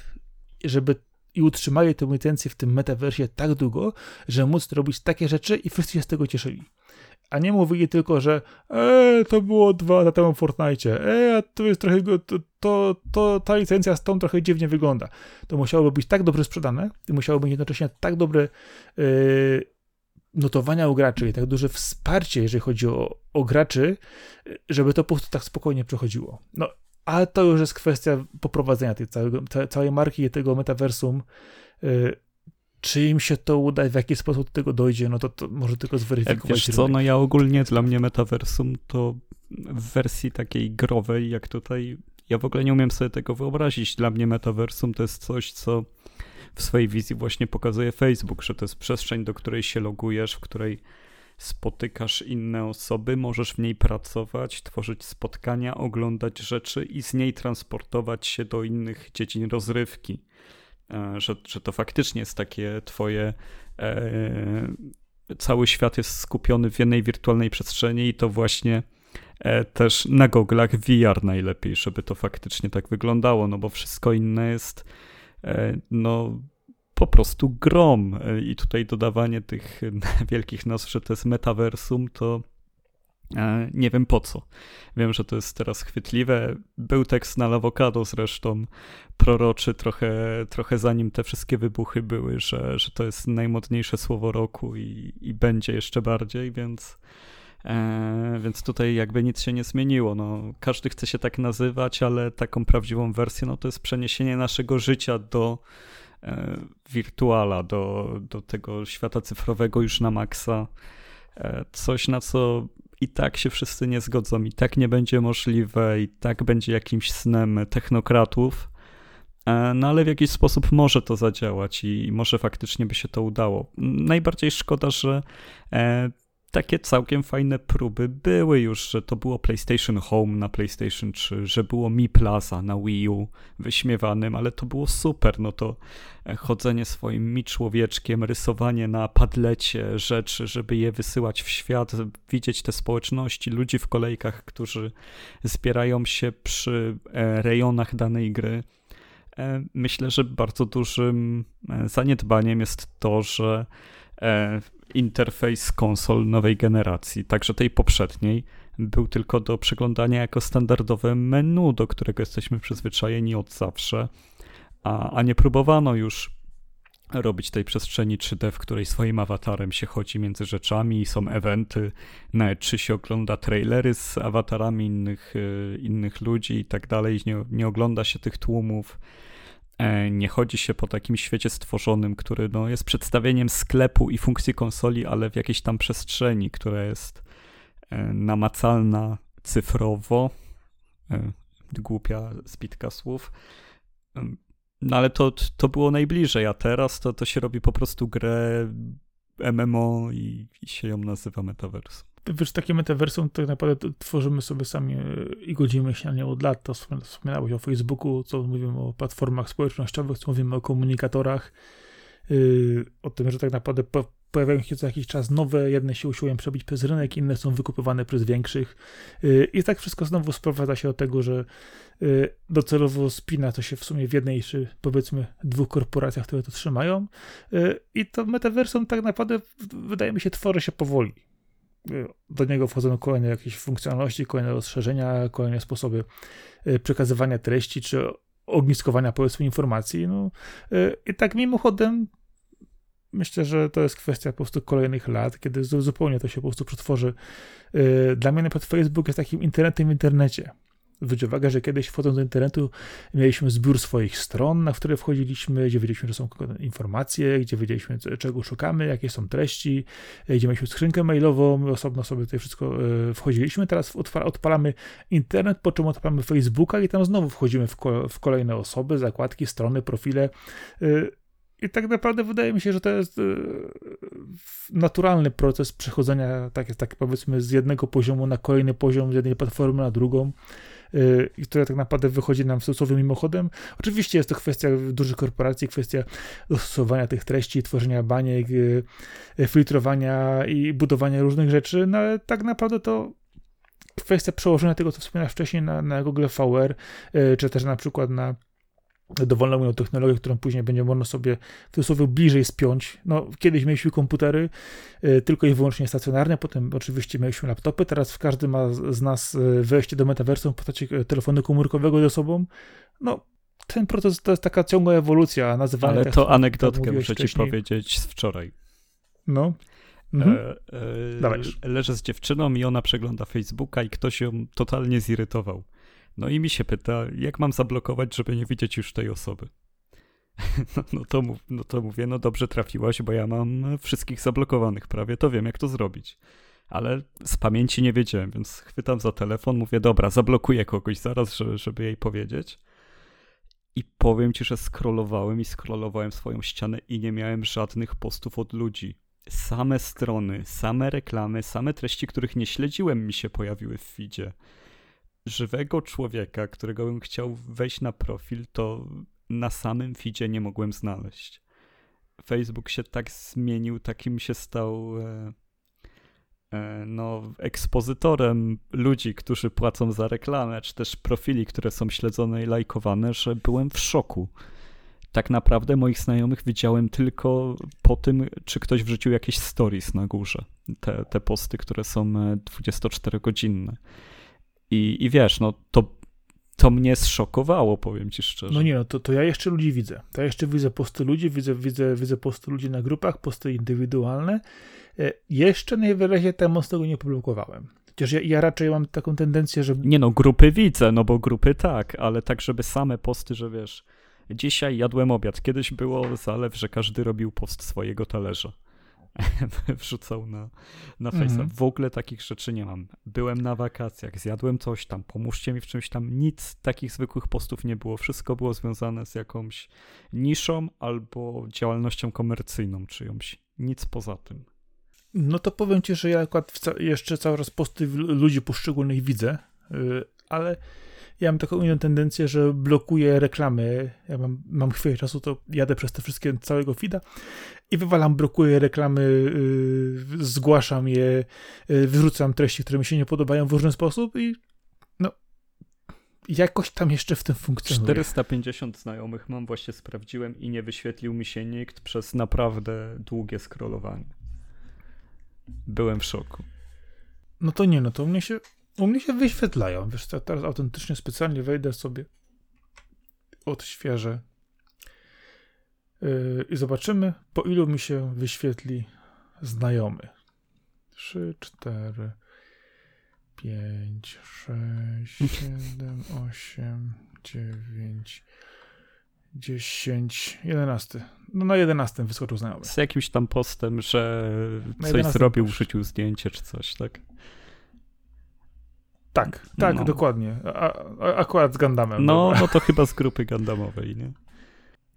Speaker 1: żeby i utrzymali tę licencję w tym metaversie tak długo, że móc robić takie rzeczy i wszyscy się z tego cieszyli. A nie mówili tylko, że e, to było dwa lata temu w Fortnite, e, to jest trochę, to, to, to, ta licencja z tą trochę dziwnie wygląda. To musiałoby być tak dobrze sprzedane i musiałoby być jednocześnie tak dobre e, notowania u graczy i tak duże wsparcie, jeżeli chodzi o, o graczy, żeby to po prostu tak spokojnie przechodziło. No ale to już jest kwestia poprowadzenia tej całej, całej marki i tego metaversum. Y, czy im się to uda, w jaki sposób do tego dojdzie, no to, to może tylko zweryfikować.
Speaker 2: Wiesz co, no ja ogólnie dla mnie metaversum to w wersji takiej growej, jak tutaj, ja w ogóle nie umiem sobie tego wyobrazić. Dla mnie metaversum to jest coś, co w swojej wizji właśnie pokazuje Facebook, że to jest przestrzeń, do której się logujesz, w której spotykasz inne osoby, możesz w niej pracować, tworzyć spotkania, oglądać rzeczy i z niej transportować się do innych dziedzin rozrywki. Że, że to faktycznie jest takie twoje cały świat jest skupiony w jednej wirtualnej przestrzeni i to właśnie e, też na goglach VR najlepiej, żeby to faktycznie tak wyglądało, no bo wszystko inne jest e, no po prostu grom. E, i tutaj dodawanie tych wielkich nazw, że to jest metaversum, to E, nie wiem po co. Wiem, że to jest teraz chwytliwe. Był tekst na Lawokado zresztą proroczy trochę, trochę zanim te wszystkie wybuchy były, że, że to jest najmodniejsze słowo roku i, i będzie jeszcze bardziej, więc, e, więc tutaj jakby nic się nie zmieniło. No, każdy chce się tak nazywać, ale taką prawdziwą wersję no, to jest przeniesienie naszego życia do e, wirtuala, do, do tego świata cyfrowego już na maksa. E, coś, na co i tak się wszyscy nie zgodzą, i tak nie będzie możliwe, i tak będzie jakimś snem technokratów. E, no ale w jakiś sposób może to zadziałać i może faktycznie by się to udało. Najbardziej szkoda, że e, takie całkiem fajne próby były już, że to było PlayStation Home na PlayStation 3, że było Mi Plaza na Wii U wyśmiewanym, ale to było super, no to e, chodzenie swoim Mi człowieczkiem, rysowanie na padlecie rzeczy, żeby je wysyłać w świat, widzieć te społeczności, ludzi w kolejkach, którzy zbierają się przy e, rejonach danej gry. E, myślę, że bardzo dużym zaniedbaniem jest to, że interfejs konsol nowej generacji, także tej poprzedniej, był tylko do przeglądania jako standardowe menu, do którego jesteśmy przyzwyczajeni od zawsze, a, a nie próbowano już robić tej przestrzeni 3D, w której swoim awatarem się chodzi między rzeczami są eventy, nawet czy się ogląda trailery z awatarami innych, y, innych ludzi i tak dalej, nie ogląda się tych tłumów. E, nie chodzi się po takim świecie stworzonym, który no, jest przedstawieniem sklepu i funkcji konsoli, ale w jakiejś tam przestrzeni, która jest e, namacalna cyfrowo. E, głupia spitka słów. No ale to, to było najbliżej, a teraz to, to się robi po prostu grę MMO i, i się ją nazywa Metaverse
Speaker 1: wiesz, takie metaversum tak naprawdę tworzymy sobie sami e, i godzimy się na nie od lat. To wspominałeś o Facebooku, co mówimy o platformach społecznościowych, co mówimy o komunikatorach, yy, o tym, że tak naprawdę po, pojawiają się co jakiś czas nowe, jedne się usiłują przebić przez rynek, inne są wykupywane przez większych. Yy, I tak wszystko znowu sprowadza się do tego, że yy, docelowo spina to się w sumie w jednej czy powiedzmy dwóch korporacjach, które to trzymają. I to metaversum tak naprawdę wydaje mi się tworzy się powoli do niego wchodzą kolejne jakieś funkcjonalności, kolejne rozszerzenia, kolejne sposoby e, przekazywania treści czy ogniskowania powiedzmy informacji. No, e, I tak mimochodem myślę, że to jest kwestia po prostu kolejnych lat, kiedy zupełnie to się po prostu przetworzy. E, dla mnie na przykład Facebook jest takim internetem w internecie. Zwróć uwagę, że kiedyś wchodząc do internetu mieliśmy zbiór swoich stron, na które wchodziliśmy, gdzie wiedzieliśmy, że są informacje, gdzie wiedzieliśmy, czego szukamy, jakie są treści, gdzie mieliśmy skrzynkę mailową, osobno sobie tutaj wszystko e, wchodziliśmy. Teraz odpalamy internet, po czym odpalamy Facebooka i tam znowu wchodzimy w, kolejne osoby, zakładki, strony, profile. E, I tak naprawdę wydaje mi się, że to jest e, naturalny proces przechodzenia, tak, tak powiedzmy, z jednego poziomu na kolejny poziom, z jednej platformy na drugą. Y, i która tak naprawdę wychodzi nam stosownym mimochodem. Oczywiście jest to kwestia dużych korporacji, kwestia dostosowania tych treści, tworzenia baniek, y, y, filtrowania i budowania różnych rzeczy, no ale tak naprawdę to kwestia przełożenia tego, co wspomniałeś wcześniej na, na Google VR, czy też na przykład na dowolną technologię, którą później będzie można sobie w cudzysłowie bliżej spiąć. No, kiedyś mieliśmy komputery y, tylko i wyłącznie stacjonarne, potem oczywiście mieliśmy laptopy, teraz każdy ma z nas y, wejście do metaversum w postaci y, telefonu komórkowego ze sobą. No, ten proces to jest taka ciągła ewolucja.
Speaker 2: Nazywana Ale to anegdotkę muszę wcześniej. ci powiedzieć z wczoraj.
Speaker 1: No.
Speaker 2: Mhm. E, e, leżę z dziewczyną i ona przegląda Facebooka i ktoś ją totalnie zirytował. No i mi się pyta, jak mam zablokować, żeby nie widzieć już tej osoby. No, no, to, no to mówię, no dobrze trafiłaś, bo ja mam wszystkich zablokowanych prawie, to wiem jak to zrobić. Ale z pamięci nie wiedziałem, więc chwytam za telefon, mówię, dobra, zablokuję kogoś zaraz, żeby, żeby jej powiedzieć. I powiem ci, że scrollowałem i scrollowałem swoją ścianę i nie miałem żadnych postów od ludzi. Same strony, same reklamy, same treści, których nie śledziłem, mi się pojawiły w feedzie żywego człowieka, którego bym chciał wejść na profil, to na samym feedzie nie mogłem znaleźć. Facebook się tak zmienił, takim się stał e, e, no, ekspozytorem ludzi, którzy płacą za reklamę, czy też profili, które są śledzone i lajkowane, że byłem w szoku. Tak naprawdę moich znajomych widziałem tylko po tym, czy ktoś wrzucił jakieś stories na górze. Te, te posty, które są 24-godzinne. I, I wiesz, no to to mnie zszokowało, powiem ci szczerze.
Speaker 1: No nie, no to, to ja jeszcze ludzi widzę. To ja jeszcze widzę posty ludzi, widzę, widzę, widzę posty ludzi na grupach, posty indywidualne. E, jeszcze najwyraźniej tam mocno tego nie publikowałem. Chociaż ja, ja, raczej mam taką tendencję, że...
Speaker 2: Nie no, grupy widzę, no bo grupy tak, ale tak, żeby same posty, że wiesz, dzisiaj jadłem obiad. Kiedyś było zalew, że każdy robił post swojego talerza. wrzucał na, na Face'a. Mhm. W ogóle takich rzeczy nie mam. Byłem na wakacjach, zjadłem coś tam, pomóżcie mi w czymś tam. Nic takich zwykłych postów nie było. Wszystko było związane z jakąś niszą albo działalnością komercyjną czyjąś. Nic poza tym.
Speaker 1: No to powiem ci, że ja akurat jeszcze cały czas posty ludzi poszczególnych widzę, yy, ale ja mam taką inną tendencję, że blokuję reklamy. Ja mam, mam chwilę czasu, to jadę przez te wszystkie całego feeda i wywalam, blokuję reklamy, yy, zgłaszam je, yy, wyrzucam treści, które mi się nie podobają w różny sposób i no, jakoś tam jeszcze w tym funkcjonuje.
Speaker 2: 450 znajomych mam, właśnie sprawdziłem i nie wyświetlił mi się nikt przez naprawdę długie scrollowanie. Byłem w szoku.
Speaker 1: No to nie, no to u mnie się, u mnie się wyświetlają. Wiesz, teraz autentycznie specjalnie wejdę sobie, odświeżę Yy, i zobaczymy, po ilu mi się wyświetli znajomy. 3, 4, 5, 6, 7, 8, 9, 10, 11. No na 11 wyskoczył znajomy.
Speaker 2: Z jakimś tam postem, że coś zrobił, wrzucił zdjęcie czy coś, tak?
Speaker 1: Tak, tak, no. dokładnie. A, a, akurat z Gundamem.
Speaker 2: No, no to chyba z grupy Gundamowej, nie?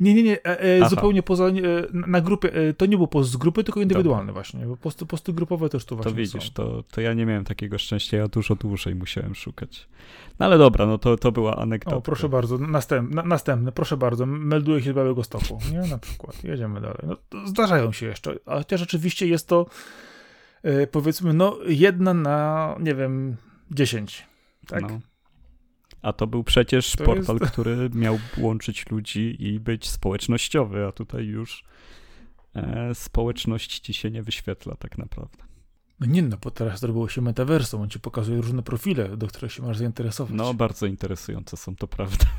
Speaker 1: Nie, nie, nie, e, e, zupełnie poza, e, na grupie, e, to nie był post z grupy, tylko indywidualny Dobra. właśnie, bo posty, posty grupowe też tu właśnie
Speaker 2: To widzisz, to, to ja nie miałem takiego szczęścia, ja dużo dłużej musiałem szukać. No ale dobra, no to, to była anegdota. O,
Speaker 1: proszę bardzo, następny, na, następny, proszę bardzo, melduje się z Białego Stoku, nie, na przykład, jedziemy dalej. No, zdarzają się jeszcze, a chociaż rzeczywiście jest to, e, powiedzmy, no jedna na, nie wiem, dziesięć, tak? No.
Speaker 2: A to był przecież to portal, jest... który miał łączyć ludzi i być społecznościowy, a tutaj już e, społeczność ci się nie wyświetla tak naprawdę.
Speaker 1: No nie, no bo teraz zrobiło się metaversum, on ci pokazuje różne profile, do których się masz zainteresować.
Speaker 2: No, bardzo interesujące są, to prawda.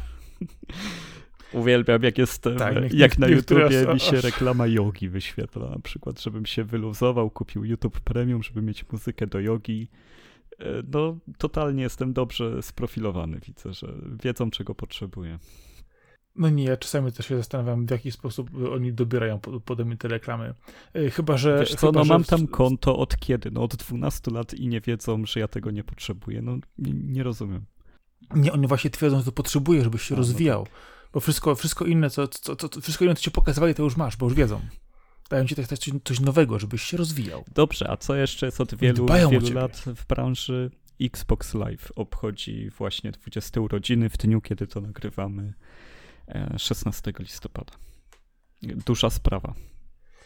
Speaker 2: Uwielbiam, jak jest, tak, jak na YouTubie mi się reklama jogi wyświetla, na przykład, żebym się wyluzował, kupił YouTube Premium, żeby mieć muzykę do jogi no totalnie jestem dobrze sprofilowany. Widzę, że wiedzą, czego potrzebuję.
Speaker 1: No nie, ja czasami też się zastanawiam, w jaki sposób oni dobierają pode mnie te reklamy. E, chyba, że...
Speaker 2: Wiesz co, chyba, no mam tam konto od kiedy? No od 12 lat i nie wiedzą, że ja tego nie potrzebuję. No nie, nie rozumiem.
Speaker 1: Nie, oni właśnie twierdzą, że to potrzebuje, żebyś się A, no rozwijał. No tak. Bo wszystko, wszystko inne, co, co, co, wszystko inne, co ci pokazywali, to już masz, bo już wiedzą dają ci tak coś, coś nowego, żebyś się rozwijał.
Speaker 2: Dobrze, a co jeszcze jest od wielu, wielu lat w branży? Xbox Live obchodzi właśnie 20 urodziny w dniu, kiedy to nagrywamy 16 e, listopada. Duża sprawa.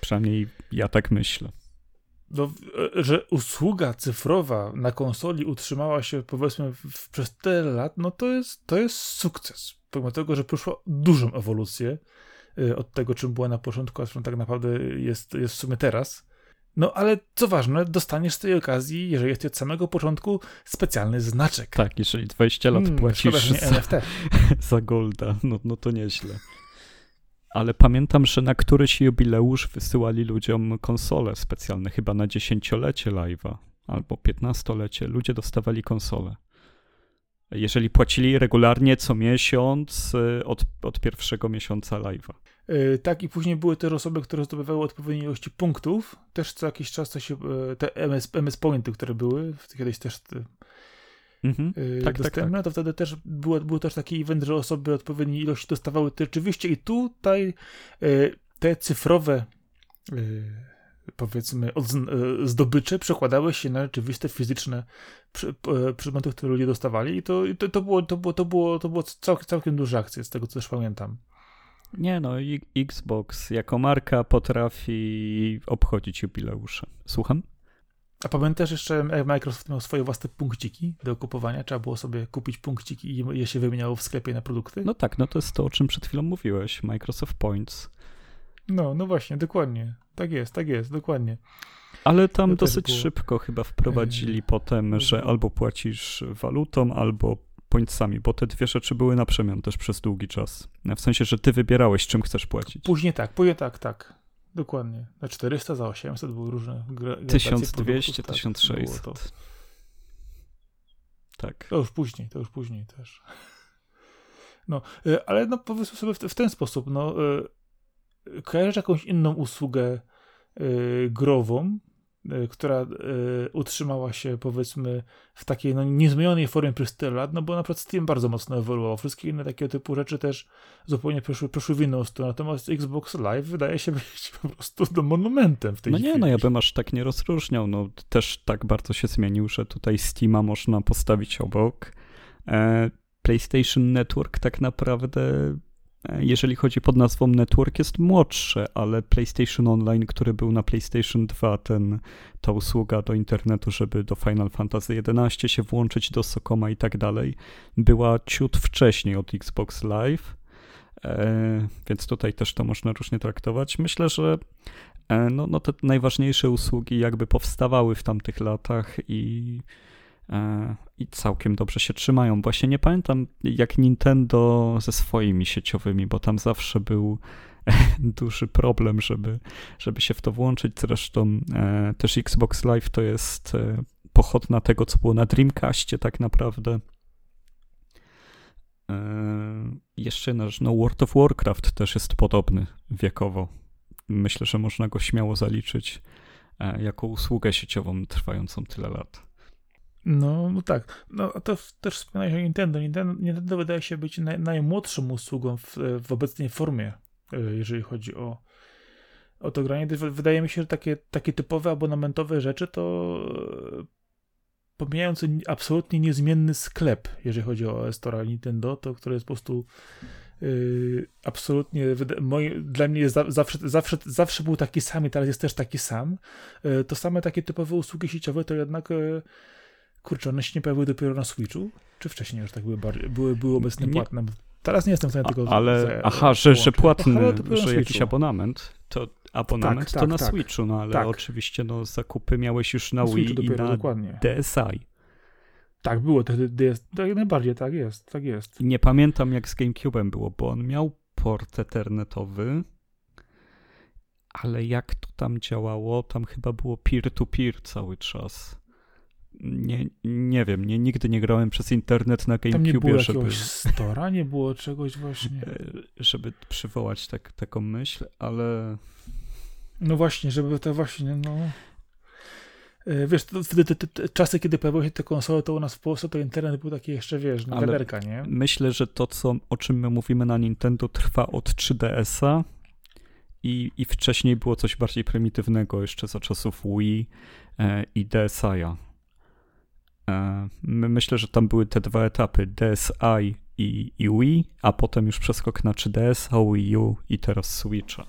Speaker 2: Przynajmniej ja tak myślę.
Speaker 1: No, e, że usługa cyfrowa na konsoli utrzymała się powiedzmy w, przez tyle lat, no to jest, to jest sukces. Pomimo tego, że przeszła dużą ewolucję, od tego, czym była na początku, a czym tak naprawdę jest, jest w sumie teraz. No ale co ważne, dostaniesz z tej okazji, jeżeli jest od samego początku, specjalny znaczek.
Speaker 2: Tak, jeżeli 20 lat hmm, płacisz za, NFT. za golda, no, no to nieźle. Ale pamiętam, że na któryś jubileusz wysyłali ludziom konsole specjalne, chyba na dziesięciolecie live'a albo piętnastolecie. Ludzie dostawali konsole jeżeli płacili regularnie co miesiąc y, od, od pierwszego miesiąca live'a.
Speaker 1: Yy, tak, i później były też osoby, które zdobywały odpowiednie ilości punktów. Też co jakiś czas to się, yy, te MS, MS Pointy, które były, kiedyś też te, Mhm. Yy, tak, tak, tak. to wtedy też było, był też taki event, że osoby odpowiedniej ilości dostawały rzeczywiście i tutaj te cyfrowe powiedzmy e, zdobycze przekładały się na rzeczywiste fizyczne e, przedmioty, które ludzie dostawali i to, to, to, było, to, było, to, było, to było całkiem, całkiem duże akcje, z tego co też pamiętam.
Speaker 2: Nie no, Xbox jako marka potrafi obchodzić jubileusze. Słucham?
Speaker 1: A pamiętasz jeszcze, jak Microsoft miał swoje własne punkciki do kupowania? Trzeba było sobie kupić punkciki i je się wymieniało w sklepie na produkty?
Speaker 2: No tak, no to jest to, o czym przed chwilą mówiłeś. Microsoft Points.
Speaker 1: No, no właśnie, dokładnie. Tak jest, tak jest, dokładnie.
Speaker 2: Ale tam to dosyć było... szybko chyba wprowadzili yy, potem, że albo płacisz walutą, albo pointsami, bo te dwie rzeczy były na przemian też przez długi czas. W sensie, że ty wybierałeś, czym chcesz płacić.
Speaker 1: Później tak, później tak, tak. Dokładnie. Na 400, za 800 były różne gra,
Speaker 2: 1200, 1600. Tak, tak.
Speaker 1: To już później, to już później też. No, y, ale no powiedzmy sobie w, w ten sposób, no, y, kojarzysz jakąś inną usługę y, grową, Y, która y, utrzymała się powiedzmy w takiej no, niezmienionej formie przez tyle lat, no bo na przykład Steam bardzo mocno ewoluował. Wszystkie inne takie typu rzeczy też zupełnie poszły, poszły w inną stronę. Natomiast Xbox Live wydaje się być po prostu do monumentem w tej
Speaker 2: No
Speaker 1: nie,
Speaker 2: chwili. no ja bym aż tak nie rozróżniał. No też tak bardzo się zmienił, że tutaj Steama można postawić obok. E, PlayStation Network tak naprawdę jeżeli chodzi pod nazwą Network, jest młodsze, ale PlayStation Online, który był na PlayStation 2, ten, ta usługa do internetu, żeby do Final Fantasy XI się włączyć, do Sokoma i tak dalej, była ciut wcześniej od Xbox Live, e, więc tutaj też to można różnie traktować. Myślę, że e, no, no te najważniejsze usługi jakby powstawały w tamtych latach i i całkiem dobrze się trzymają. Właśnie nie pamiętam jak Nintendo ze swoimi sieciowymi, bo tam zawsze był duży problem, żeby, żeby się w to włączyć. Zresztą e, też Xbox Live to jest e, pochodna tego, co było na Dreamcastie tak naprawdę. Jeszcze nasz no World of Warcraft też jest podobny wiekowo. Myślę, że można go śmiało zaliczyć jako usługę sieciową trwającą tyle lat.
Speaker 1: No, no tak. No, to też wspomniałeś o Nintendo. Nintendo. Nintendo wydaje się być naj, najmłodszą usługą w, w obecnej formie, e, jeżeli chodzi o, o to granie. Wydaje mi się, że takie, takie typowe abonamentowe rzeczy to e, pomijając absolutnie niezmienny sklep, jeżeli chodzi o Store Nintendo, to który jest po prostu yy, absolutnie moi, dla mnie jest zawsze, zawsze, zawsze był taki sam i teraz jest też taki sam. Yy, to same takie typowe usługi sieciowe to jednak yy, Kurczę, one się nie pojawiły dopiero na Switchu? Czy wcześniej już tak były, bardziej, były, były obecne płatne? Teraz nie jestem w stanie tego
Speaker 2: Ale, za, aha, że, że płatny, że jakiś abonament, to abonament tak, to tak, na tak. Switchu, no ale tak. oczywiście no, zakupy miałeś już na, na Wii dopiero, i na dokładnie. DSi.
Speaker 1: Tak, było, to, DS, tak, najbardziej tak jest, tak jest.
Speaker 2: Nie pamiętam jak z GameCube'em było, bo on miał port ethernetowy, ale jak to tam działało, tam chyba było peer-to-peer -peer cały czas nie, nie wiem, nie, nigdy nie grałem przez internet na GameCube, Tam
Speaker 1: nie było
Speaker 2: żeby...
Speaker 1: stora, nie było czegoś właśnie... E,
Speaker 2: żeby przywołać tak, taką myśl, ale...
Speaker 1: No właśnie, żeby to właśnie, no... E, wiesz, wtedy te, te, te, czasy, kiedy pojawiły się te konsole, to u nas w Polsce to internet był taki jeszcze, wiesz, no, gaderka, nie?
Speaker 2: Myślę, że to, co, o czym my mówimy na Nintendo, trwa od 3DS-a i, i wcześniej było coś bardziej prymitywnego jeszcze za czasów Wii e, i DSi-a. E, myślę, że tam były te dwa etapy, DSi i, i Wii, a potem już przeskok na 3DS, Wii U i teraz Switcha.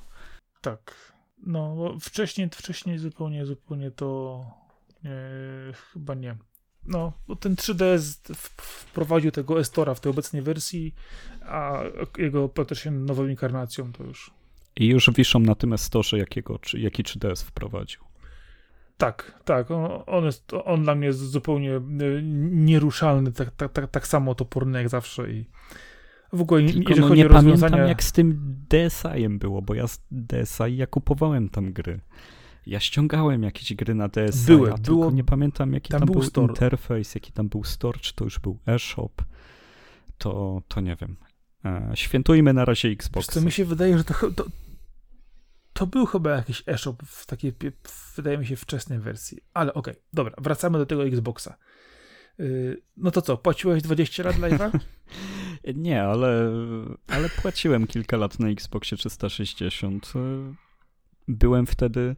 Speaker 1: Tak. No, wcześniej, wcześniej zupełnie, zupełnie to e, chyba nie. No, bo ten 3DS wprowadził tego Estora w tej obecnej wersji, a jego się nową inkarnacją to już.
Speaker 2: I już wiszą na tym Estorze, jakiego, jaki 3DS wprowadził.
Speaker 1: Tak, tak. On, jest, on dla mnie jest zupełnie e, nieruszalny, tak, tak, tak, tak samo toporny jak zawsze i w ogóle
Speaker 2: Tylko no, nie rozwiązania... pamiętam jak z tym DSi-em było, bo ja z DSi ja kupowałem tam gry. Ja ściągałem jakieś gry na DSi, Były, a było, nie pamiętam jaki tam, tam był, był interfejs, jaki tam był store, czy to już był e-shop. To, to nie wiem. E, świętujmy na razie Xbox.
Speaker 1: To mi się wydaje, że to, to, to był chyba jakiś e-shop w takiej, wydaje mi się, wczesnej wersji. Ale okej, okay, dobra, wracamy do tego Xboxa. Yy, no to co, płaciłeś 20 lat live'a?
Speaker 2: Nie, ale, ale płaciłem kilka lat na Xboxie 360. Byłem wtedy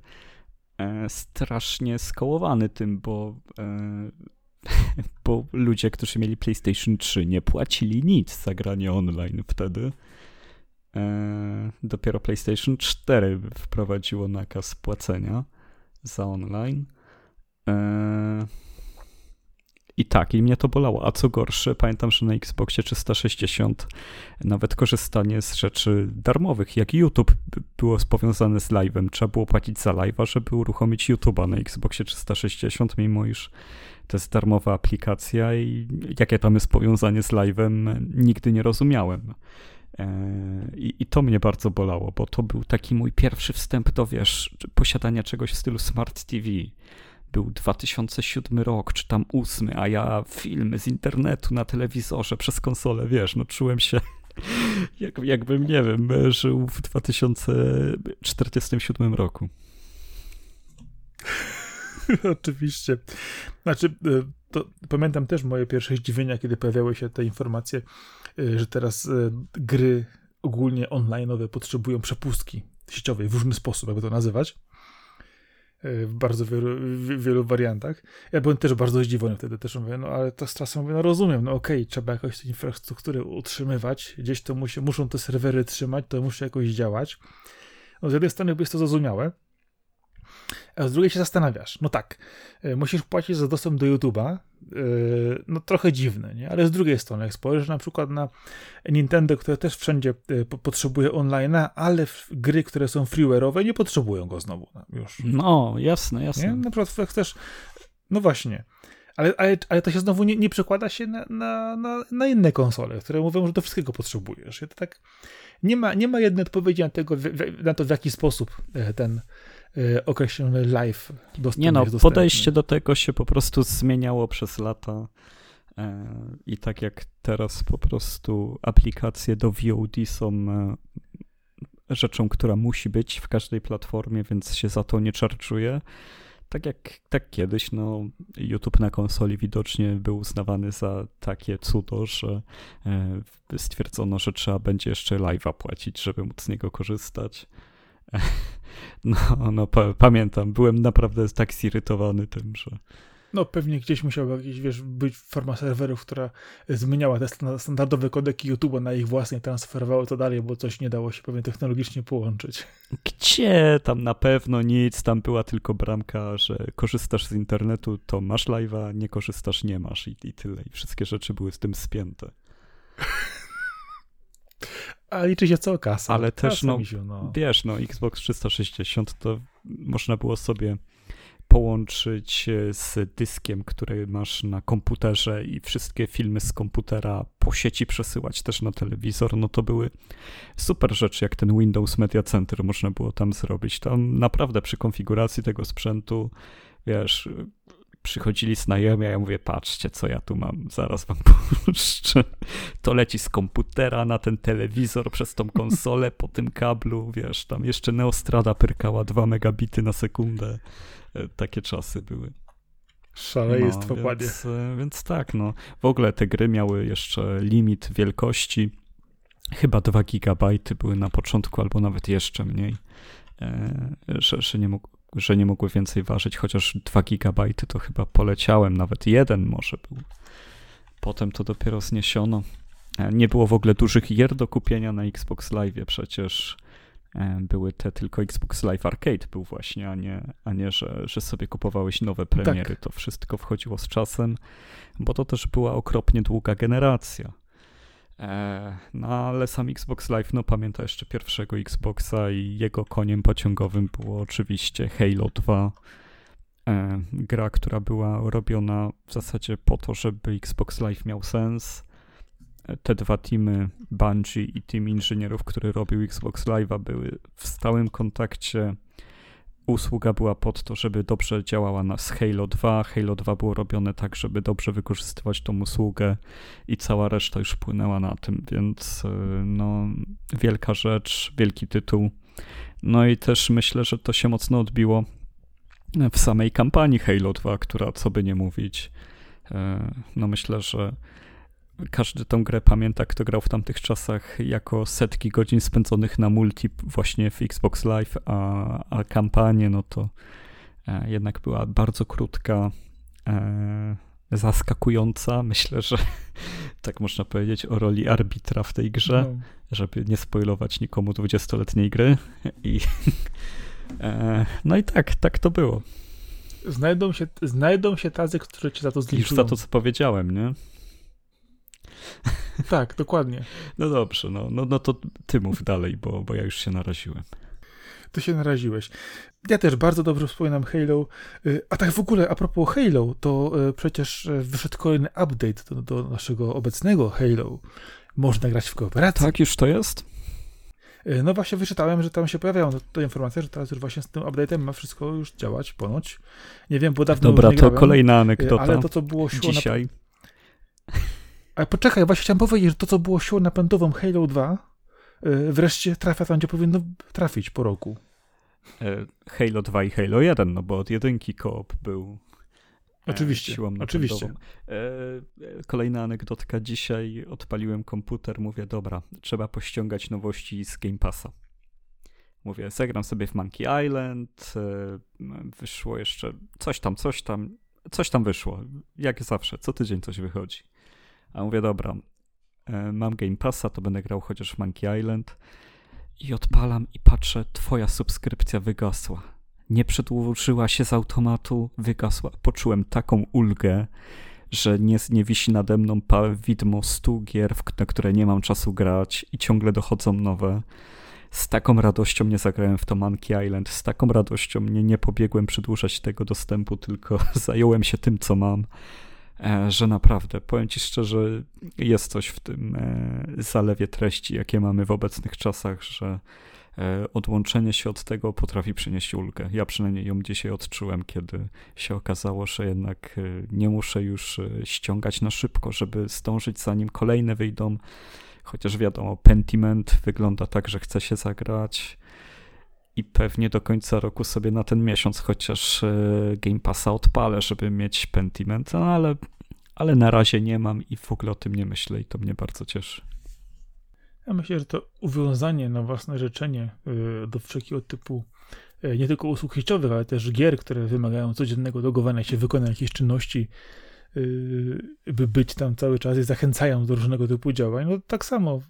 Speaker 2: e, strasznie skołowany tym, bo, e, bo ludzie, którzy mieli PlayStation 3 nie płacili nic za granie online wtedy. E, dopiero PlayStation 4 wprowadziło nakaz płacenia za online. E, i tak, i mnie to bolało. A co gorsze, pamiętam, że na Xboxie 360 nawet korzystanie z rzeczy darmowych, jak YouTube było powiązane z live'em. Trzeba było płacić za live'a, żeby uruchomić YouTube'a na Xboxie 360, mimo iż to jest darmowa aplikacja i jakie tam jest powiązanie z live'em, nigdy nie rozumiałem. E, I, I, to mnie bardzo bolało, bo to był taki mój pierwszy wstęp do, wiesz, posiadania czegoś w stylu Smart TV był 2007 rok, czy tam 8, a ja filmy z internetu na telewizorze przez konsolę, wiesz, no czułem się jak, jakbym, nie wiem, żył w 2047 roku.
Speaker 1: Oczywiście. Znaczy, e, to pamiętam też moje pierwsze zdziwienia, kiedy pojawiały się te informacje, e, że teraz e, gry ogólnie online'owe potrzebują przepustki sieciowej w różny sposób, jakby to nazywać w bardzo wielu, w wielu wariantach. Ja byłem też bardzo zdziwiony wtedy, też mówię, no ale to z czasem mówię, no rozumiem, no okej, okay, trzeba jakoś tę infrastrukturę utrzymywać, gdzieś to musi, muszą te serwery trzymać, to musi jakoś działać. No z jednej strony jest to zrozumiałe, a z drugiej się zastanawiasz, no tak, e, musisz płacić za dostęp do YouTube'a, e, no trochę dziwne, nie? Ale z drugiej strony, jak spojrzysz na przykład na Nintendo, które też wszędzie e, potrzebuje online'a, ale gry, które są freeware'owe, nie potrzebują go znowu no, już.
Speaker 2: No, jasne, jasne.
Speaker 1: Nie? Na przykład jak chcesz, no właśnie, ale, ale, ale to się znowu nie, nie przekłada się na, na, na, na, inne konsole, które mówią, że do wszystkiego potrzebujesz. I to tak nie ma, nie ma jednej odpowiedzi na, tego, na to, w jaki sposób ten określony live
Speaker 2: dostępny. Nie no, podejście do tego się po prostu zmieniało przez lata. E, I tak jak teraz po prostu aplikacje do VOD są e, rzeczą, która musi być w każdej platformie, więc się za to nie czarczuje. Tak jak tak kiedyś, no, YouTube na konsoli widocznie był uznawany za takie cudo, że e, stwierdzono, że trzeba będzie jeszcze live'a płacić, żeby móc z niego korzystać. No, no pamiętam, byłem naprawdę tak zirytowany tym, że...
Speaker 1: No pewnie gdzieś musiał jakiś, wiesz, być forma serwerów, która zmieniała te standardowe kodeki YouTube'a na ich własne, transferowały to dalej, bo coś nie dało się pewnie technologicznie połączyć.
Speaker 2: Gdzie? Tam na pewno nic, tam była tylko bramka, że korzystasz z internetu, to masz live'a, nie korzystasz, nie masz i, i tyle. I wszystkie rzeczy były z tym spięte.
Speaker 1: A liczy się co kasa.
Speaker 2: Ale też, no, misiu, no, wiesz, no, Xbox 360 to można było sobie połączyć e, z dyskiem, który masz na komputerze i wszystkie filmy z komputera po sieci przesyłać też na telewizor, no to były super rzeczy, jak ten Windows Media Center można było tam zrobić. Tam naprawdę przy konfiguracji tego sprzętu, wiesz, przychodzili znajomi, a ja mówię, patrzcie, co ja tu mam, zaraz wam puszczę. To leci z komputera na ten telewizor, przez tą konsolę, po tym kablu, wiesz, tam jeszcze Neostrada pyrkała 2 megabity na sekundę. E, takie czasy były.
Speaker 1: Szaleństwo, no,
Speaker 2: więc, panie. Więc tak, no. W ogóle te gry miały jeszcze limit wielkości. Chyba 2 gigabajty były na początku, albo nawet jeszcze mniej. E, że, że nie mógł, że nie mogły więcej ważyć, chociaż 2 GB to chyba poleciałem, nawet jeden może był. Potem to dopiero zniesiono. E, nie było w ogóle dużych gier do kupienia na Xbox Live, przecież e, były te tylko Xbox Live Arcade był właśnie, a nie, a nie że, że sobie kupowałeś nowe premiery. Tak. To wszystko wchodziło z czasem, bo to też była okropnie długa generacja. E, no ale sam Xbox Live, no pamięta jeszcze pierwszego Xboxa i jego koniem pociągowym było oczywiście Halo 2. E, gra, która była robiona w zasadzie po to, żeby Xbox Live miał sens. E, te dwa teamy, Bungie i team inżynierów, który robił Xbox Live'a, były w stałym kontakcie usługa była pod to, żeby dobrze działała na z Halo 2. Halo 2 było robione tak, żeby dobrze wykorzystywać tą usługę i cała reszta już płynęła na tym, więc y, no, wielka rzecz, wielki tytuł. No i też myślę, że to się mocno odbiło w samej kampanii Halo 2, która, co by nie mówić, y, no myślę, że każdy tę grę pamięta, kto grał w tamtych czasach jako setki godzin spędzonych na multi właśnie w Xbox Live, a, a kampanie no to e, jednak była bardzo krótka, e, zaskakująca. Myślę, że tak można powiedzieć o roli arbitra w tej grze, no. żeby nie spoilować nikomu 20-letniej gry. I, e, no i tak, tak to było.
Speaker 1: Znajdą się, znajdą się tacy, którzy cię za to zliczują.
Speaker 2: Już za to, co powiedziałem, nie?
Speaker 1: Tak, dokładnie.
Speaker 2: No dobrze, no, no, no to ty mów dalej, bo, bo ja już się naraziłem.
Speaker 1: Ty się naraziłeś. Ja też bardzo dobrze wspominam Halo. Y, a tak w ogóle, a propos Halo, to y, przecież y, wyszedł kolejny update do, do naszego obecnego Halo. Można grać w kooperacji.
Speaker 2: Tak, już to jest?
Speaker 1: No właśnie wyczytałem, że tam się pojawiają te informacje, że teraz już właśnie z tym update'em ma wszystko już działać ponoć. Nie wiem, bo dawno
Speaker 2: Dobra,
Speaker 1: nie
Speaker 2: to kolejna anegdota.
Speaker 1: Ale to, co było siłą
Speaker 2: Dzisiaj.
Speaker 1: Ale poczekaj, właśnie chciałem powiedzieć, że to, co było siłą napędową Halo 2, wreszcie trafia tam, gdzie powinno trafić po roku.
Speaker 2: E, Halo 2 i Halo 1, no bo od jedynki koop był
Speaker 1: e, Oczywiście, siłą oczywiście.
Speaker 2: E, kolejna anegdotka. Dzisiaj odpaliłem komputer, mówię, dobra, trzeba pościągać nowości z Game Passa. Mówię, zagram sobie w Monkey Island, wyszło jeszcze coś tam, coś tam, coś tam wyszło. Jak zawsze, co tydzień coś wychodzi. A mówię, dobra, mam Game Passa, to będę grał chociaż w Monkey Island. I odpalam i patrzę, twoja subskrypcja wygasła. Nie przedłużyła się z automatu, wygasła. Poczułem taką ulgę, że nie, nie wisi nade mną widmo 100 gier, na które nie mam czasu grać i ciągle dochodzą nowe. Z taką radością nie zagrałem w to Monkey Island, z taką radością nie, nie pobiegłem przedłużać tego dostępu, tylko zająłem się tym, co mam. E, że naprawdę, powiem Ci szczerze, jest coś w tym e, zalewie treści, jakie mamy w obecnych czasach, że e, odłączenie się od tego potrafi przynieść ulgę. Ja przynajmniej ją dzisiaj odczułem, kiedy się okazało, że jednak nie muszę już ściągać na szybko, żeby zdążyć zanim kolejne wyjdą. Chociaż wiadomo, Pentiment wygląda tak, że chce się zagrać i pewnie do końca roku sobie na ten miesiąc chociaż e, Game Passa odpalę, żeby mieć Pentiment, no ale, ale na razie nie mam i w ogóle o tym nie myślę i to mnie bardzo cieszy.
Speaker 1: Ja myślę, że to uwiązanie na własne życzenie e, do wszelkiego typu e, nie tylko usług sieciowych, ale też gier, które wymagają codziennego logowania się, wykonania jakichś czynności, by być tam cały czas i zachęcają do różnego typu działań. No tak samo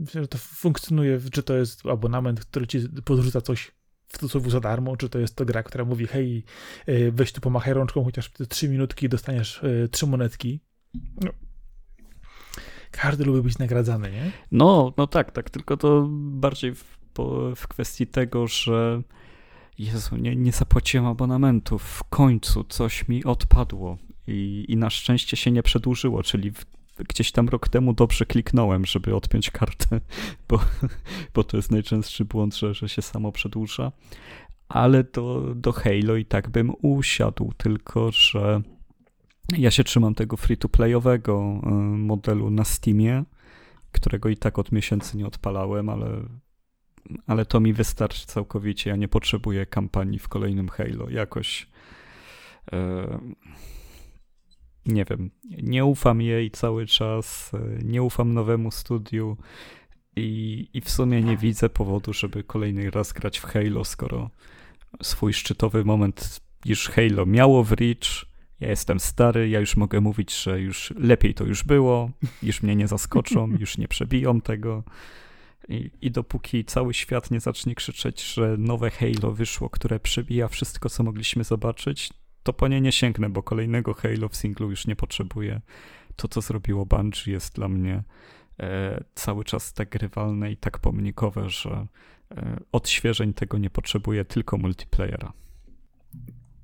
Speaker 1: Że to funkcjonuje, czy to jest abonament, który ci podrzuca coś w cudzysłowie za darmo, czy to jest to gra, która mówi, hej, e, weź tu pomachaj rączką chociaż trzy minutki dostaniesz e, trzy monetki. No. Każdy lubi być nagradzany, nie?
Speaker 2: No, no tak, tak, tylko to bardziej w, po, w kwestii tego, że Jezu, nie, nie zapłaciłem abonamentu, w końcu coś mi odpadło i, i na szczęście się nie przedłużyło, czyli w gdzieś tam rok temu dobrze kliknąłem, żeby odpiąć kartę, bo, bo to jest najczęstszy błąd, że, że się samo przedłuża. Ale do, do Halo i tak bym usiadł, tylko że ja się trzymam tego free-to-playowego y, modelu na Steamie, którego i tak od miesięcy nie odpalałem, ale, ale to mi wystarczy całkowicie. Ja nie potrzebuję kampanii w kolejnym Halo. Jakoś. Yy nie wiem, nie ufam jej cały czas, e, nie ufam nowemu studiu i, i w sumie nie widzę powodu, żeby kolejny raz grać w Halo, skoro swój szczytowy moment już Halo miało w Reach. Ja jestem stary, ja już mogę mówić, że już lepiej to już było, już mnie nie zaskoczą, już nie przebiją tego. I, I, dopóki cały świat nie zacznie krzyczeć, że nowe Halo wyszło, które przebija wszystko, co mogliśmy zobaczyć, to po nie nie sięgnę, bo kolejnego Halo w singlu już nie potrzebuję. To, co zrobiło Bungie jest dla mnie e, cały czas tak grywalne i tak pomnikowe, że e, odświeżeń tego nie potrzebuję, tylko multiplayera.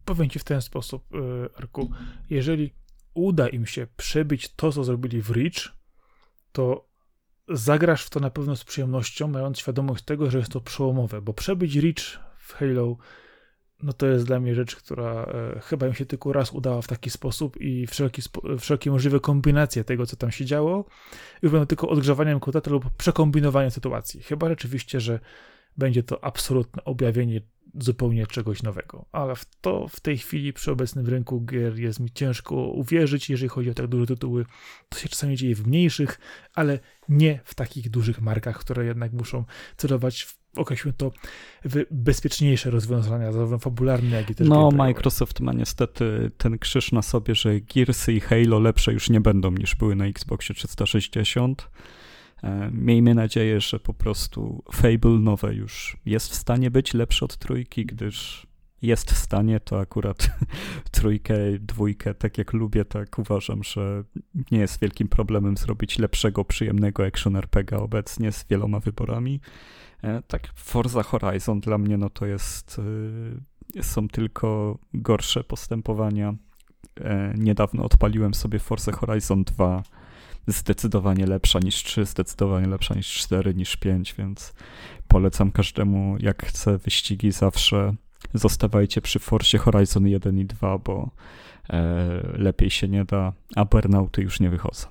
Speaker 1: Powiem ci w ten sposób, e, Arku. Jeżeli uda im się przebić to, co zrobili w Reach, to zagrasz w to na pewno z przyjemnością, mając świadomość tego, że jest to przełomowe, bo przebić Reach w Halo no to jest dla mnie rzecz, która e, chyba mi się tylko raz udała w taki sposób i wszelkie, wszelkie możliwe kombinacje tego, co tam się działo, już będą tylko odgrzewaniem koteta lub przekombinowaniem sytuacji. Chyba rzeczywiście, że będzie to absolutne objawienie zupełnie czegoś nowego. Ale w to w tej chwili przy obecnym rynku gier jest mi ciężko uwierzyć, jeżeli chodzi o tak duże tytuły. To się czasami dzieje w mniejszych, ale nie w takich dużych markach, które jednak muszą celować w określmy to w bezpieczniejsze rozwiązania, zarówno fabularne, jak i też
Speaker 2: No, Microsoft ma niestety ten krzyż na sobie, że Gearsy i Halo lepsze już nie będą niż były na Xboxie 360. E, miejmy nadzieję, że po prostu Fable nowe już jest w stanie być lepsze od trójki, gdyż jest w stanie, to akurat trójkę, dwójkę, tak jak lubię, tak uważam, że nie jest wielkim problemem zrobić lepszego, przyjemnego action RPG obecnie z wieloma wyborami. E, tak, Forza Horizon dla mnie no to jest, y, są tylko gorsze postępowania. E, niedawno odpaliłem sobie Forza Horizon 2, zdecydowanie lepsza niż 3, zdecydowanie lepsza niż 4, niż 5, więc polecam każdemu, jak chce wyścigi zawsze zostawajcie przy Forcie Horizon 1 i 2, bo e, lepiej się nie da, a burnouty już nie wychodzą.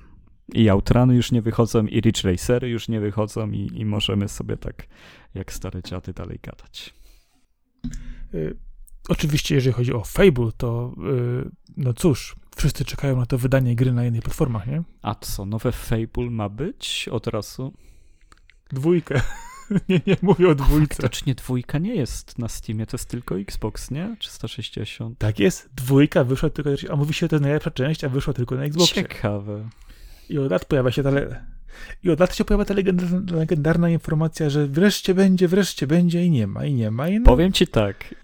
Speaker 2: I Outrany już nie wychodzą, i Ridge Racery już nie wychodzą i, i możemy sobie tak jak stare dziady dalej gadać.
Speaker 1: Y, oczywiście, jeżeli chodzi o Fable, to y, no cóż, wszyscy czekają na to wydanie gry na innych platformach, nie?
Speaker 2: A co, nowe Fable ma być od razu?
Speaker 1: Dwójkę. nie, nie mówię o dwójce.
Speaker 2: Faktycznie dwójka nie jest na Steamie, to jest tylko Xbox, nie? 360.
Speaker 1: Tak jest, dwójka wyszła tylko, a mówi się, że to jest najlepsza część, a wyszła tylko na Xboxie.
Speaker 2: Ciekawe.
Speaker 1: I od lat pojawia się ta, i od lat się pojawia ta legendarna, legendarna informacja, że wreszcie będzie, wreszcie będzie i nie ma, i nie ma. I no.
Speaker 2: Powiem ci tak,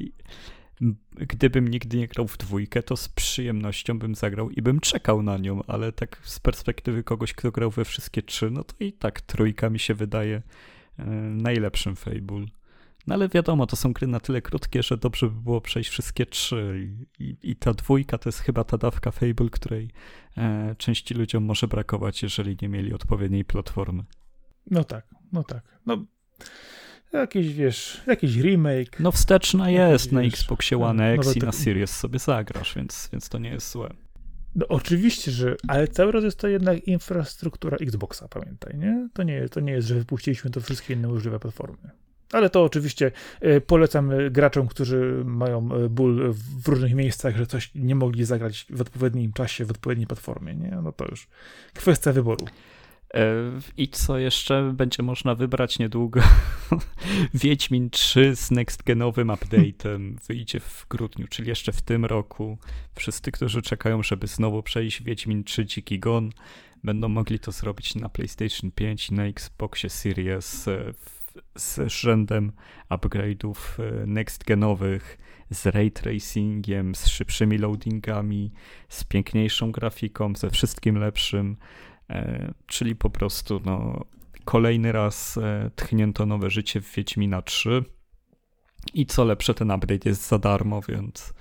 Speaker 2: gdybym nigdy nie grał w dwójkę, to z przyjemnością bym zagrał i bym czekał na nią, ale tak z perspektywy kogoś, kto grał we wszystkie trzy, no to i tak trójka mi się wydaje najlepszym Fable. No ale wiadomo, to są gry na tyle krótkie, że dobrze by było przejść wszystkie trzy. I, i, ta dwójka to jest chyba ta dawka Fable, której e, części ludziom może brakować, jeżeli nie mieli odpowiedniej platformy.
Speaker 1: No tak, no tak. No, jakiś, wiesz, jakiś remake.
Speaker 2: No wsteczna jest na Xboxie One X i na Series sobie zagrasz, więc, więc to nie jest złe.
Speaker 1: No oczywiście, że, ale cały czas jest to jednak infrastruktura Xboxa, pamiętaj, nie? To nie, to nie jest, że wypuściliśmy to wszystkie inne możliwe platformy. Ale to oczywiście e, polecam e, graczom, którzy mają e, ból w różnych miejscach, że coś nie mogli zagrać w odpowiednim czasie, w odpowiedniej platformie. Nie? No to już kwestia wyboru.
Speaker 2: I co jeszcze będzie można wybrać niedługo? Wiedźmin 3 z next-genowym update'em wyjdzie w grudniu, czyli jeszcze w tym roku. Wszyscy, którzy czekają, żeby znowu przejść Wiedźmin 3 Dziki Gon, będą mogli to zrobić na PlayStation 5 i na Xboxie Series w z rzędem upgrade'ów e, next-genowych, z ray tracingiem, z szybszymi loadingami, z piękniejszą grafiką, ze wszystkim lepszym, e, czyli po prostu no, kolejny raz e, tchnięto nowe życie w Wiedźmina 3 i co lepsze ten update jest za darmo, więc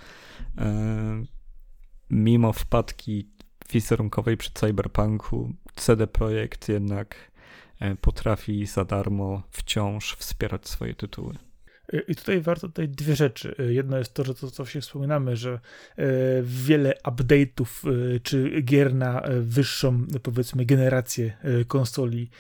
Speaker 2: mimo wpadki wizerunkowej przy Cyberpunku CD Projekt jednak E, potrafi za darmo wciąż wspierać swoje tytuły.
Speaker 1: I tutaj warto tutaj dwie rzeczy. Jedno jest to, że to, co się wspominamy, że e, wiele update'ów czy gier na wyższą, powiedzmy, generację konsoli,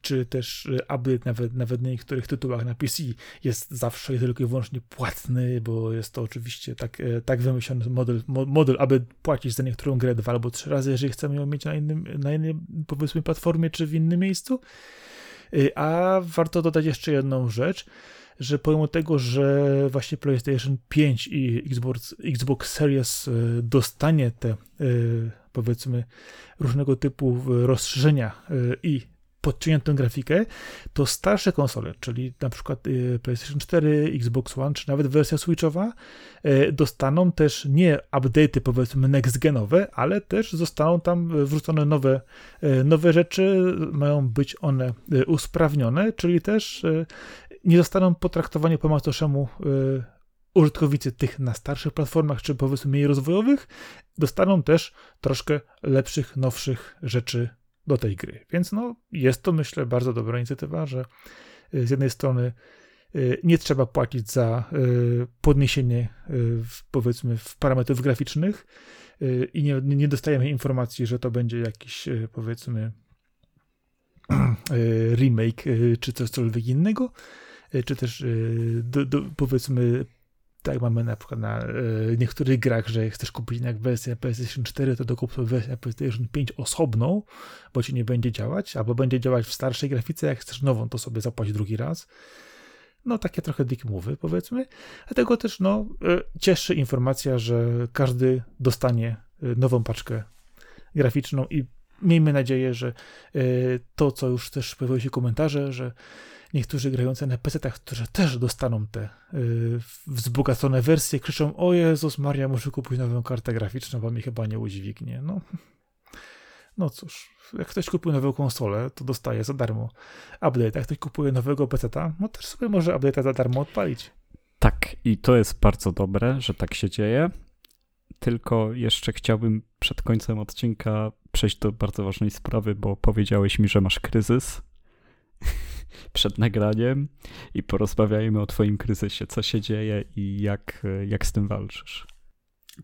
Speaker 1: czy też update nawet, nawet na niektórych tytułach na PC jest zawsze tylko i wyłącznie płatny, bo jest to oczywiście tak, tak wymyślony model, model, aby płacić za niektórą grę dwa albo trzy razy, jeżeli chcemy ją mieć na innym, na innej, powiedzmy, platformie czy w innym miejscu. A warto dodać jeszcze jedną rzecz, że pomimo tego, że właśnie PlayStation 5 i Xbox, Xbox Series e, dostanie te e, powiedzmy różnego typu rozszerzenia e, i podciągniętą grafikę, to starsze konsole, czyli na przykład PlayStation 4, Xbox One, czy nawet wersja Switchowa, dostaną też nie update'y powiedzmy next-genowe, ale też zostaną tam wrzucone nowe, nowe rzeczy, mają być one usprawnione, czyli też nie zostaną potraktowani po macoszemu y, użytkownicy tych na starszych platformach, czy powiedzmy mniej rozwojowych, dostaną też troszkę lepszych, nowszych rzeczy do tej gry. Więc no, jest to myślę bardzo dobra inicjatywa, że y, z jednej strony y, nie trzeba płacić za podniesienie powiedzmy w parametrów graficznych i nie, nie dostajemy informacji, że to będzie jakiś powiedzmy remake czy coś cokolwiek innego, czy też do, do, powiedzmy tak mamy na przykład na niektórych grach, że chcesz kupić jak wersję PlayStation 4, to dokup sobie wersję PlayStation 5 osobną, bo ci nie będzie działać, albo będzie działać w starszej grafice, jak chcesz nową, to sobie zapłać drugi raz. No takie trochę dick mowy powiedzmy. Dlatego też no, cieszy informacja, że każdy dostanie nową paczkę graficzną i miejmy nadzieję, że e, to, co już też pojawiły się komentarze, że niektórzy grający na PC-tach, którzy też dostaną te e, wzbogacone wersje, krzyczą: O Jezus Maria, muszę kupić nową kartę graficzną, bo mi chyba nie udźwignie. No, no cóż, jak ktoś kupuje nową konsolę, to dostaje za darmo update. Jak ktoś kupuje nowego PC-ta, no też sobie może update'a za darmo odpalić.
Speaker 2: Tak, i to jest bardzo dobre, że tak się dzieje. Tylko jeszcze chciałbym przed końcem odcinka przejść do bardzo ważnej sprawy, bo powiedziałeś mi, że masz kryzys przed nagraniem i porozmawiajmy o twoim kryzysie, co się dzieje i jak, jak z tym walczysz.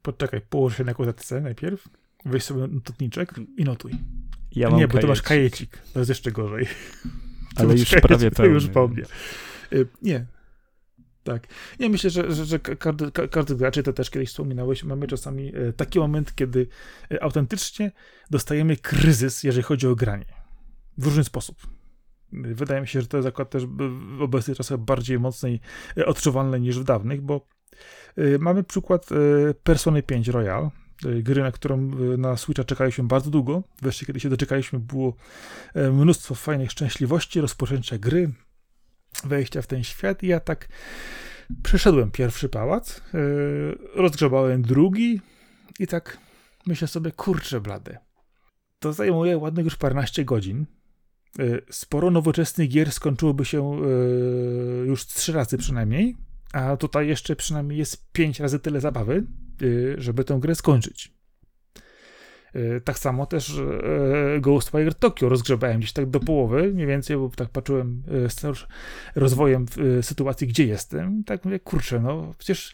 Speaker 1: Poczekaj, połóż się na kładce najpierw, weź sobie notniczek i notuj.
Speaker 2: Ja
Speaker 1: nie, bo to masz kajecik, to jest jeszcze gorzej.
Speaker 2: Ale już prawie
Speaker 1: pełny. To już po mnie. Y, nie, tak. Ja myślę, że, że, że każdy, każdy graczy, to też kiedyś wspominałeś, mamy czasami e, taki moment, kiedy e, autentycznie dostajemy kryzys, jeżeli chodzi o granie. W różny sposób. Wydaje mi się, że to jest akurat też w obecnych czasach bardziej mocno e, odczuwalne niż w dawnych, bo mamy przykład Persony 5 Royal, gry, na którą na Switcha czekaliśmy bardzo długo. Wreszcie, kiedy się doczekaliśmy, było mnóstwo fajnych szczęśliwości, rozpoczęcia gry, wejścia w ten świat i ja tak przeszedłem pierwszy pałac, yy, rozgrzebałem drugi i tak myślę sobie, kurczę blade. To zajmuje ładnych już paręnaście godzin. Yy, sporo nowoczesnych gier skończyłoby się yy, już trzy razy przynajmniej, a tutaj jeszcze przynajmniej jest pięć razy tyle zabawy, żeby tę grę skończyć. E, tak samo też e, Ghostwire Tokyo rozgrzebałem gdzieś tak do połowy, mniej więcej, bo tak patrzyłem e, z rozwojem sytuacji, gdzie jestem. Tak mówię, kurczę, no przecież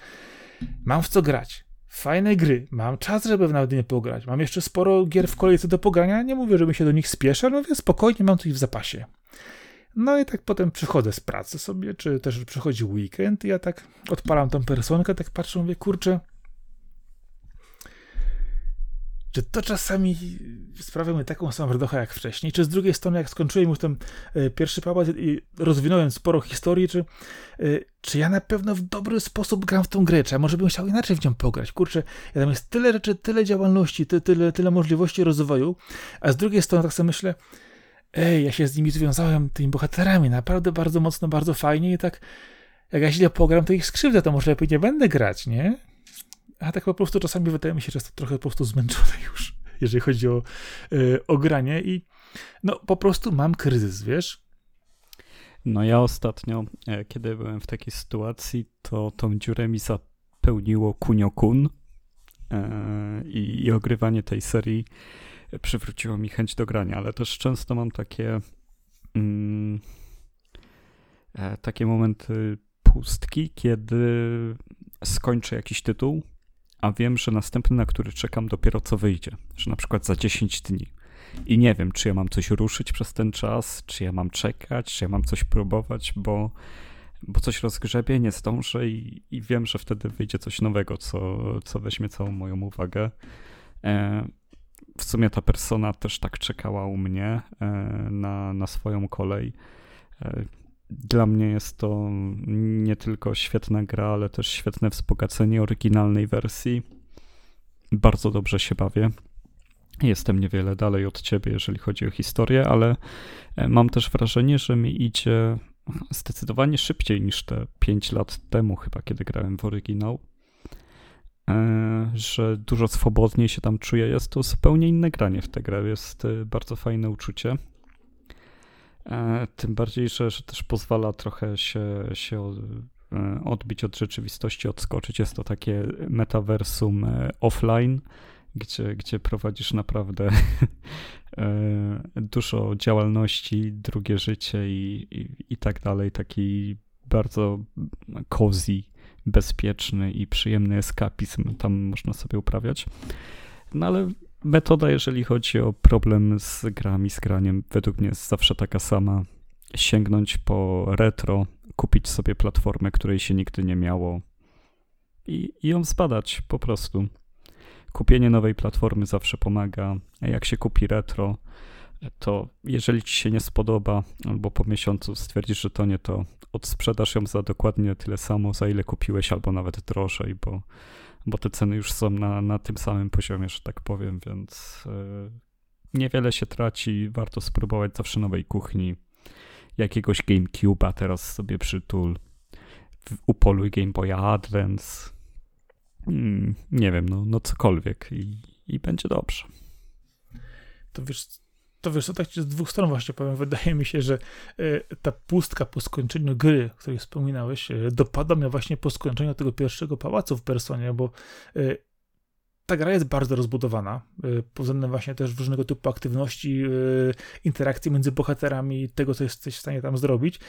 Speaker 1: mam w co grać. Fajne gry, mam czas, żeby nawet nie pograć. Mam jeszcze sporo gier w kolejce do pogrania. Nie mówię, żeby się do nich spieszę, ale mówię, spokojnie mam coś w zapasie. No i tak potem przychodzę z pracy sobie, czy też przychodzi weekend i ja tak odpalam tą personkę, tak patrzę, mówię, kurczę, czy to czasami sprawia mi taką samą radochę jak wcześniej? Czy z drugiej strony, jak skończyłem już ten e, pierwszy pałac i rozwinąłem sporo historii, czy, e, czy ja na pewno w dobry sposób gram w tą grę? Czy ja może bym chciał inaczej w nią pograć? Kurczę, ja tam jest tyle rzeczy, tyle działalności, ty, tyle, tyle możliwości rozwoju, a z drugiej strony tak sobie myślę, ej, ja się z nimi związałem, tymi bohaterami, naprawdę bardzo mocno, bardzo fajnie i tak jak ja źle pogram, to ich skrzywdzę, to może lepiej nie będę grać, nie? A tak po prostu czasami wydaje mi się, że jest trochę po prostu zmęczony już, jeżeli chodzi o, yy, o granie i no po prostu mam kryzys, wiesz?
Speaker 2: No ja ostatnio, e, kiedy byłem w takiej sytuacji, to tą dziurę mi zapełniło Kunio-kun e, i, i ogrywanie tej serii przywróciło mi chęć do grania, ale też często mam takie mm, takie momenty pustki, kiedy skończę jakiś tytuł a wiem, że następny, na który czekam, dopiero co wyjdzie, że na przykład za 10 dni. I nie wiem, czy ja mam coś ruszyć przez ten czas, czy ja mam czekać, czy ja mam coś próbować, bo, bo coś rozgrzebie, nie zdążę i, i wiem, że wtedy wyjdzie coś nowego, co, co weźmie całą moją uwagę. E, w sumie ta persona też tak czekała u mnie e, na, na swoją kolej. E, dla mnie jest to nie tylko świetna gra, ale też świetne wzbogacenie oryginalnej wersji. Bardzo dobrze się bawię. Jestem niewiele dalej od ciebie, jeżeli chodzi o historię, ale e, mam też wrażenie, że mi idzie zdecydowanie szybciej niż te 5 lat temu, chyba kiedy grałem w oryginał. E, że dużo swobodniej się tam czuję. Jest to zupełnie inne granie w tę grę. Jest e, bardzo fajne uczucie. E, tym bardziej, że, że też pozwala trochę się, się e, odbić od rzeczywistości, odskoczyć. Jest to takie metaversum e, offline, gdzie, gdzie prowadzisz naprawdę dużo działalności, drugie życie i, i, i tak dalej. Taki bardzo cozy, bezpieczny i przyjemny eskapizm tam można sobie uprawiać. No ale metoda, jeżeli chodzi o problem z grami, z graniem, według mnie jest zawsze taka sama. Sięgnąć po retro, kupić sobie platformę, której się nigdy nie miało i, i ją zbadać po prostu. Kupienie nowej platformy zawsze pomaga, jak się kupi retro, to jeżeli ci się nie spodoba, albo po miesiącu stwierdzisz, że to nie to, odsprzedasz ją za dokładnie tyle samo, za ile kupiłeś, albo nawet drożej, bo, bo te ceny już są na, na tym samym poziomie, że tak powiem, więc yy, niewiele się traci. Warto spróbować zawsze nowej kuchni, jakiegoś GameCube'a teraz sobie przytul, upoluj Game Boy Advance, mm, nie wiem, no, no cokolwiek i, i będzie dobrze.
Speaker 1: To wiesz, to wiesz, to tak z dwóch stron właśnie powiem. Wydaje mi się, że y, ta pustka po skończeniu gry, o której wspominałeś, y, dopada mnie właśnie po skończeniu tego pierwszego pałacu w Personie, bo y, ta gra jest bardzo rozbudowana, pod względem właśnie też różnego typu aktywności, interakcji między bohaterami, tego, co jesteś w stanie tam zrobić.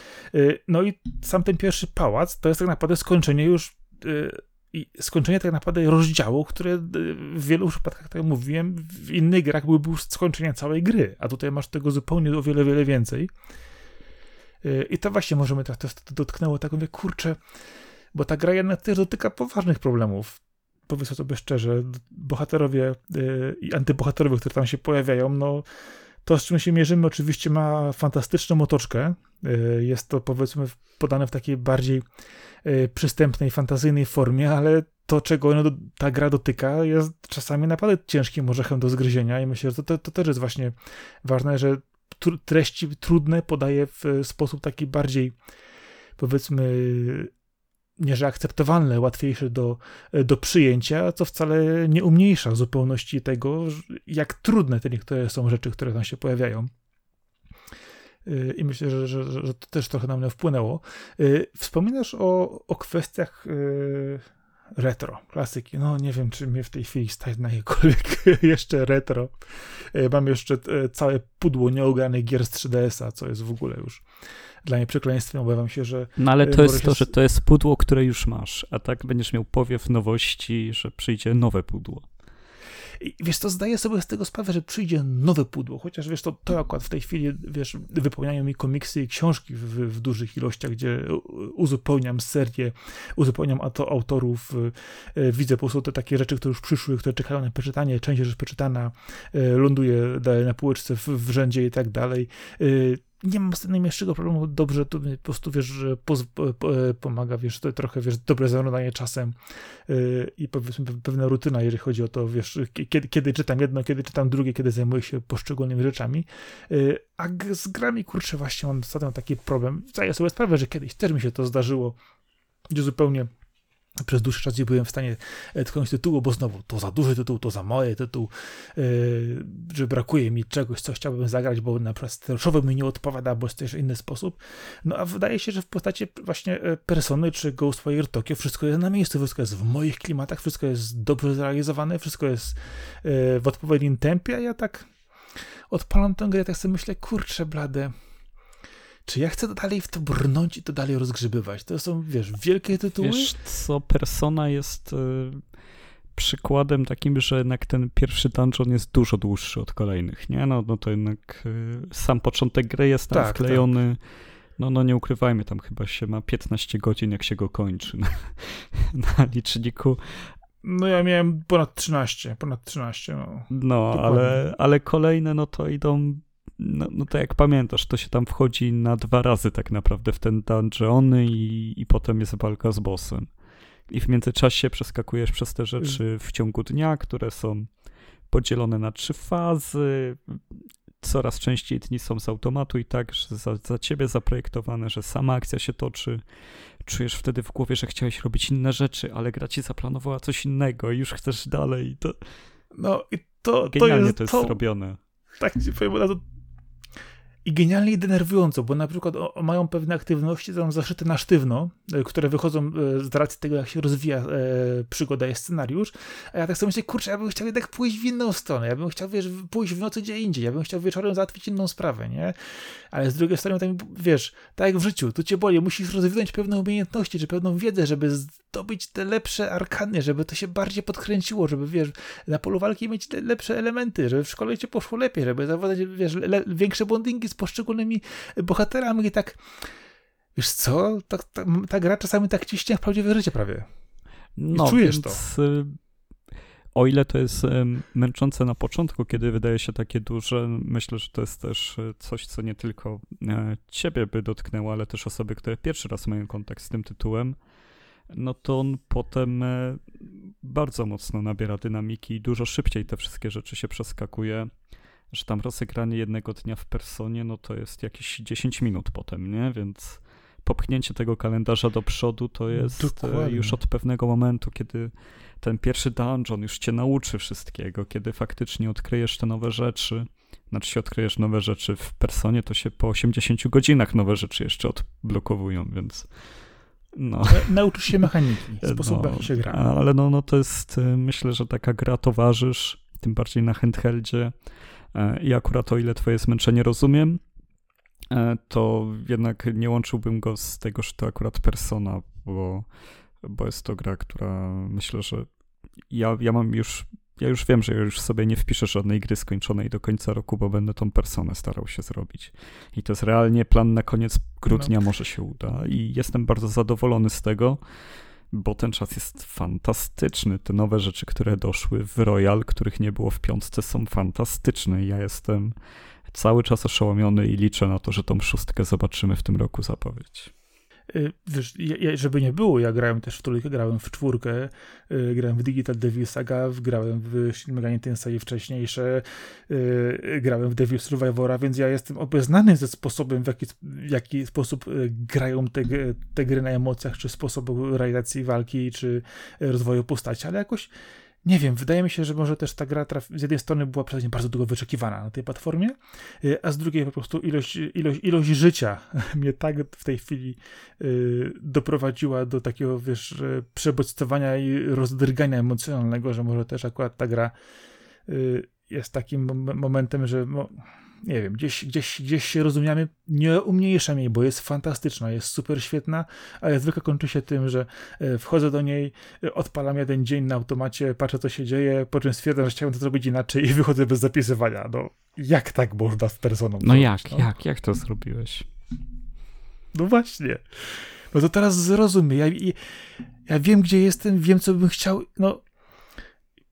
Speaker 1: No i sam ten pierwszy pałac to jest tak naprawdę skończenie już i skończenie tak naprawdę rozdziału, które y, w wielu przypadkach, tak jak mówiłem, w innych grach byłby już skończenie całej gry, a tutaj masz tego zupełnie o wiele, wiele więcej. Y, I to właśnie możemy tak, to, to dotknęło tak, mówię, kurczę, bo ta gra jednak też dotyka poważnych problemów. Powiedzmy sobie szczerze, bohaterowie y, i antybohaterowie, które tam się pojawiają, no to, z czym się mierzymy, oczywiście ma fantastyczną otoczkę. Jest to, powiedzmy, podane w takiej bardziej Y, przystępnej, fantazyjnej formie, ale to, czego no, ta gra dotyka, jest czasami naprawdę ciężkim orzechem do zgryzienia i myślę, że to, to, to też jest właśnie ważne, że treści trudne podaje w sposób taki bardziej, powiedzmy, nie że akceptowalne, łatwiejsze do, do przyjęcia, co wcale nie umniejsza zupełności tego, jak trudne te niektóre są rzeczy, które tam się pojawiają. Y, i myślę, że, że, że to też trochę na mnie wpłynęło. Y, wspominasz o, o kwestiach retro, klasyki. No nie wiem, czy mnie w tej chwili stać na jakiekolwiek jeszcze retro. Mam jeszcze całe pudło nieogranych gier z 3DS-a, co jest w ogóle już dla mnie przekleństwem. Obawiam się, że...
Speaker 2: No ale to jest to, że to jest pudło, które już masz, a tak będziesz miał powiew nowości, że przyjdzie nowe pudło.
Speaker 1: I wiesz, to zdaję sobie z tego sprawę, że przyjdzie nowe pudło, chociaż wiesz, to, to akurat w tej chwili, wiesz, wypełniają mi komiksy i książki w, w dużych ilościach, gdzie uzupełniam serię, uzupełniam to autorów, e, widzę po prostu te takie rzeczy, które już przyszły, które czekają na przeczytanie, część już przeczytana, e, ląduje dalej na półeczce w, w rzędzie i tak dalej e, nie mam z tym najmniejszego problemu, dobrze to po prostu, wiesz, że pomaga, wiesz, to trochę, wiesz, dobre zarządzanie czasem yy, i powiedzmy pewna rutyna, jeżeli chodzi o to, wiesz, kiedy, kiedy czytam jedno, kiedy czytam drugie, kiedy zajmuję się poszczególnymi rzeczami, yy, a z grami, kurczę, właśnie mam ostatnio taki problem, zdaję sobie sprawę, że kiedyś też mi się to zdarzyło, gdzie zupełnie przez dłuższy czas nie byłem w stanie e, tknąć tytułu, bo znowu to za duży tytuł, to za mały tytuł, yy, że brakuje mi czegoś, co chciałbym zagrać, bo na przykład stereoszowy mi nie odpowiada, bo jest też inny sposób. No a wydaje się, że w postaci właśnie e, Persony czy Ghostwire Tokyo wszystko jest na miejscu, wszystko jest w moich klimatach, wszystko jest dobrze zrealizowane, wszystko jest yy, w odpowiednim tempie, a ja tak odpalam tę grę, tak sobie myślę, kurczę blade, czy ja chcę dalej w to brnąć i to dalej rozgrzebywać? To są, wiesz, wielkie tytuły.
Speaker 2: Wiesz co, Persona jest y, przykładem takim, że jednak ten pierwszy dungeon jest dużo dłuższy od kolejnych, nie? No, no to jednak y, sam początek gry jest tam tak, wklejony. Tak. No, no nie ukrywajmy, tam chyba się ma 15 godzin, jak się go kończy na, na liczniku.
Speaker 1: No ja miałem ponad 13, ponad 13. No,
Speaker 2: no ale, ale kolejne no to idą no, no to jak pamiętasz, to się tam wchodzi na dwa razy tak naprawdę w ten dungeony i, i potem jest walka z bossem. I w międzyczasie przeskakujesz przez te rzeczy w ciągu dnia, które są podzielone na trzy fazy. Coraz częściej dni są z automatu i tak, że za, za ciebie zaprojektowane, że sama akcja się toczy. Czujesz wtedy w głowie, że chciałeś robić inne rzeczy, ale gra ci zaplanowała coś innego i już chcesz dalej. To...
Speaker 1: No i to,
Speaker 2: Genialnie
Speaker 1: to jest,
Speaker 2: to jest to... zrobione.
Speaker 1: Tak ci powiem, to i genialnie i denerwująco, bo na przykład o, mają pewne aktywności tam zaszyte na sztywno, e, które wychodzą e, z racji tego, jak się rozwija e, przygoda i scenariusz, a ja tak sobie myślę, kurczę, ja bym chciał jednak pójść w inną stronę, ja bym chciał, wiesz, pójść w nocy gdzie indziej, ja bym chciał wieczorem załatwić inną sprawę, nie? Ale z drugiej strony, tam, wiesz, tak jak w życiu, tu cię boli, musisz rozwinąć pewne umiejętności, czy pewną wiedzę, żeby zdobyć te lepsze arkany, żeby to się bardziej podkręciło, żeby, wiesz, na polu walki mieć lepsze elementy, żeby w szkole cię poszło lepiej, żeby zawodzać, wiesz, większe bondingi z poszczególnymi bohaterami i tak Wiesz co, ta, ta, ta gra czasami tak ciśnie w prawdziwe życie prawie.
Speaker 2: No,
Speaker 1: czujesz
Speaker 2: więc, to. Y, o ile to jest y, męczące na początku, kiedy wydaje się takie duże, myślę, że to jest też y, coś, co nie tylko ciebie by dotknęło, ale też osoby, które pierwszy raz mają kontakt z tym tytułem, no to on potem bardzo mocno nabiera dynamiki i dużo szybciej te wszystkie rzeczy się przeskakuje, że tam rozegranie jednego dnia w personie, no to jest jakieś 10 minut potem, nie? Więc popchnięcie tego kalendarza do przodu to jest e, Dokładnie. już od pewnego momentu, kiedy ten pierwszy dungeon już cię nauczy wszystkiego, kiedy faktycznie odkryjesz te nowe rzeczy. Znaczy się odkryjesz nowe rzeczy w personie, to się po 80 godzinach nowe rzeczy jeszcze odblokowują, więc no.
Speaker 1: Nauczysz się mechaniki, sposób no, jaki się gra.
Speaker 2: Ale no, no to jest, y, myślę, że taka gra towarzysz, tym bardziej na handheldzie e, i akurat o ile twoje zmęczenie rozumiem, e, to jednak nie łączyłbym go z tego, że to akurat persona, bo, bo jest to gra, która myślę, że ja, ja mam już ja już wiem, że ja już sobie nie wpiszę żadnej gry skończonej do końca roku, bo będę tą personę starał się zrobić. I to jest realnie plan na koniec grudnia, no. może się uda. I jestem bardzo zadowolony z tego, bo ten czas jest fantastyczny. Te nowe rzeczy, które doszły w Royal, których nie było w piątce, są fantastyczne. Ja jestem cały czas oszołomiony i liczę na to, że tą szóstkę zobaczymy w tym roku zapowiedź.
Speaker 1: Y, wiesz, żeby nie było, ja grałem też w trójkę, grałem w czwórkę, y, grałem w Digital Devil Saga, grałem w Shin Megami Tensei wcześniejsze, y, grałem w Devil Survivora, więc ja jestem obeznany ze sposobem, w jaki, w jaki sposób grają te, te gry na emocjach, czy sposobu realizacji walki, czy rozwoju postaci, ale jakoś nie wiem, wydaje mi się, że może też ta gra traf- z jednej strony była przez nie bardzo długo wyczekiwana na tej platformie, y, a z drugiej po prostu ilość, ilość, ilość życia mnie tak w tej chwili y, doprowadziła do takiego, wiesz, przebodźcowania i rozdrgania emocjonalnego, że może też akurat ta gra y, jest takim momentem, że no, nie wiem, gdzieś, gdzieś, gdzieś się rozumiemy, nie umniejszam jej, bo jest fantastyczna, jest super świetna, ale zwykle kończy się tym, że e, wchodzę do niej, e, odpalam jeden dzień na automacie, patrzę co się dzieje, po czym stwierdzam, że chciałbym to zrobić inaczej i wychodzę bez zapisywania. No, jak tak można z personą
Speaker 2: No jak, no? jak, jak to zrobiłeś?
Speaker 1: No właśnie. No to teraz zrozumie. Ja, ja wiem, gdzie jestem, wiem, co bym chciał, no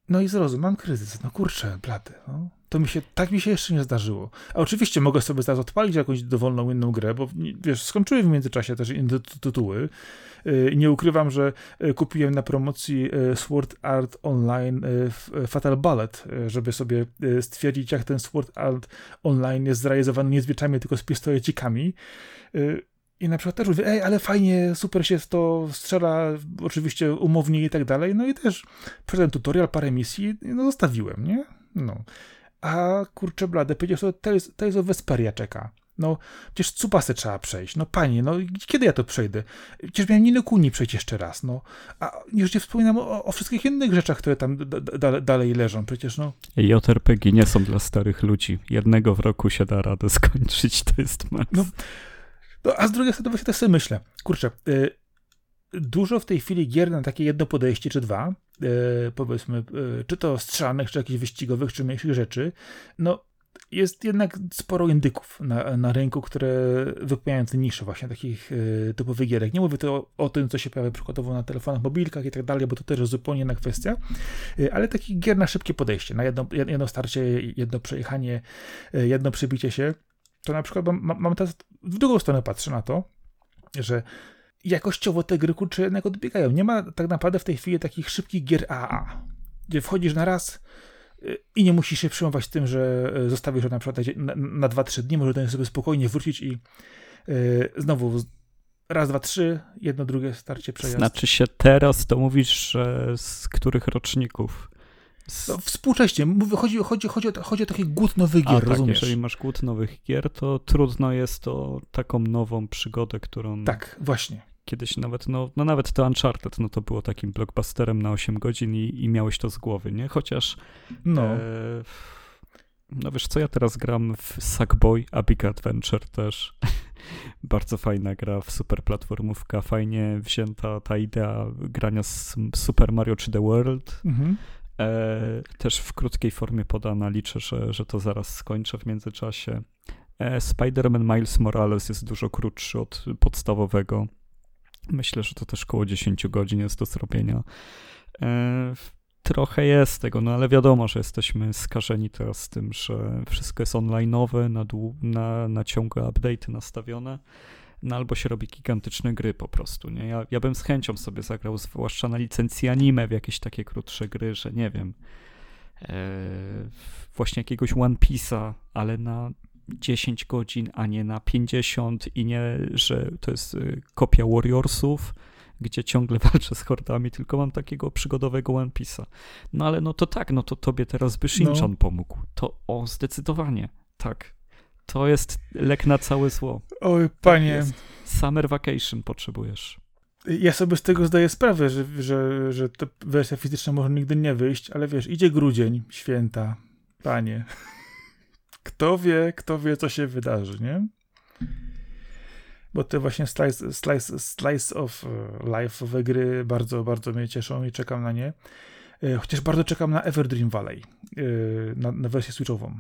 Speaker 1: no i zrozum, mam kryzys. No kurczę, blady. No. To mi się, tak mi się jeszcze nie zdarzyło. A oczywiście mogę sobie zaraz odpalić jakąś dowolną inną grę, bo wiesz, skończyłem w międzyczasie też inne tytuły. Y, nie ukrywam, że y, kupiłem na promocji y, Sword Art Online Fatal Ballet, żeby sobie stwierdzić, jak ten Sword Art Online jest zrealizowany nie z tylko z pistolecikami. I na przykład też mówię, ej, ale fajnie, super się to strzela, oczywiście umownie i tak dalej. No i też przez ten tutorial parę misji no, zostawiłem, nie? No. A kurczę blade, powiedział sobie, to jest, to jest o Vesperia czeka. No, przecież cupasy trzeba przejść. No panie, no kiedy ja to przejdę? Przecież miałem Nino Kuni przejść jeszcze raz, no. A już nie wspominam o, o wszystkich innych rzeczach, które tam da, dalej leżą, przecież no.
Speaker 2: JRPG nie są dla starych ludzi. Jednego w roku się da radę skończyć, to jest max.
Speaker 1: No, no a z drugiej strony właśnie też sobie myślę, kurczę, y, dużo w tej chwili gier na takie jedno podejście czy dwa, powiedzmy, y, czy to strzelanych, czy jakichś wyścigowych, czy mniejszych rzeczy, no jest jednak sporo indyków na, na rynku, które wypełniają te nisze właśnie takich y, typowych gierek. Nie mówię tu o, o, tym, co się pojawia przykładowo na telefonach, mobilkach i tak dalej, bo to też jest zupełnie inna kwestia, ale takich gier na szybkie podejście, na jedno, jedno starcie, jedno przejechanie, jedno przybicie się, to na przykład mam, mam teraz w drugą stronę patrzę na to, że jakościowo te gry kurczę jednak odbiegają. Nie ma tak naprawdę w tej chwili takich szybkich gier AA, gdzie wchodzisz na raz y, i nie musisz się przejmować tym, że y, zostawisz na przykład na, na 2-3 dni, może sobie spokojnie wrócić i yy, znowu raz, dwa, trzy, jedno, drugie starcie przejazd.
Speaker 2: Znaczy się teraz to mówisz, że z których roczników?
Speaker 1: No, współcześnie. Chodzi, chodzi, chodzi, o, chodzi o taki głód nowych gier, A, tak, rozumiesz?
Speaker 2: jeżeli masz głód nowych gier, to trudno jest to taką nową przygodę, którą...
Speaker 1: Tak, właśnie.
Speaker 2: Kiedyś nawet, no, no nawet to Uncharted, no to było takim blockbusterem na 8 godzin i, i miałeś to z głowy, nie? Chociaż... No. E, no wiesz co, ja teraz gram w Sackboy, A Big Adventure też. Bardzo fajna gra, w super platformówka, fajnie wzięta ta idea grania z Super Mario czy The World. Mhm. E, też w krótkiej formie podana, liczę, że, że to zaraz skończę w międzyczasie. E, Spider-Man Miles Morales jest dużo krótszy od podstawowego. Myślę, że to też około 10 godzin jest do zrobienia. E, trochę jest tego, no ale wiadomo, że jesteśmy skażeni teraz tym, że wszystko jest online'owe, na, na, na ciągłe update'y nastawione, no albo się robi gigantyczne gry po prostu, nie? Ja, ja bym z chęcią sobie zagrał, zwłaszcza na licencji anime w jakieś takie krótsze gry, że nie wiem, e, właśnie jakiegoś One Piece'a, ale na 10 godzin, a nie na 50 i nie, że to jest y, kopia Warriorsów, gdzie ciągle walczę z hordami, tylko mam takiego przygodowego One Piece'a. No ale no to tak, no to tobie teraz by Shinchan no. pomógł. To o, zdecydowanie, tak. To jest lek na całe zło.
Speaker 1: Oj, panie. Tak
Speaker 2: Summer vacation potrzebujesz.
Speaker 1: Ja sobie z tego zdaję sprawę, że, że, że ta wersja fizyczna może nigdy nie wyjść, ale wiesz, idzie grudzień, święta, panie. Kto wie, kto wie, co się wydarzy, nie? Bo te właśnie slice, slice, slice of e, life gry bardzo, bardzo mnie cieszą i czekam na nie. E, chociaż bardzo czekam na Everdream Valley, e, na, na wersję switchową.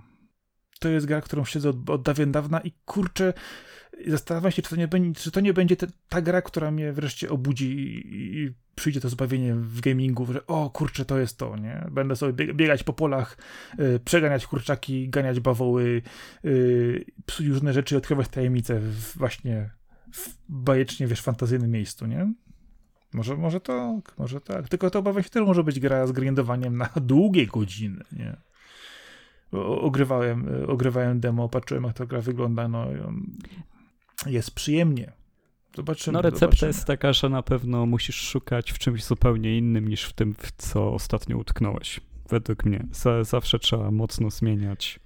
Speaker 1: To jest gra, którą siedzę od, od dawien dawna i kurczę, zastanawiam się, czy to nie będzie, czy to nie będzie te, ta gra, która mnie wreszcie obudzi i, i, przyjdzie to zbawienie w gamingu, że o kurczę, to jest to, nie? Będę sobie biegać po polach, y, przeganiać kurczaki, ganiać bawoły, y, psuć różne rzeczy, odkrywać tajemnice w, właśnie w bajecznie, wiesz, fantazyjnym miejscu, nie? Może, może tak, może tak. Tylko to obawiam się, też może być gra z grindowaniem na długie godziny, nie? Ogrywałem, ogrywałem demo, patrzyłem jak ta gra wygląda, no jest przyjemnie. Zobaczymy.
Speaker 2: No recepta
Speaker 1: zobaczymy.
Speaker 2: jest taka, że na pewno musisz szukać w czymś zupełnie innym niż w tym, w co ostatnio utknąłeś. Według mnie. zawsze trzeba mocno zmieniać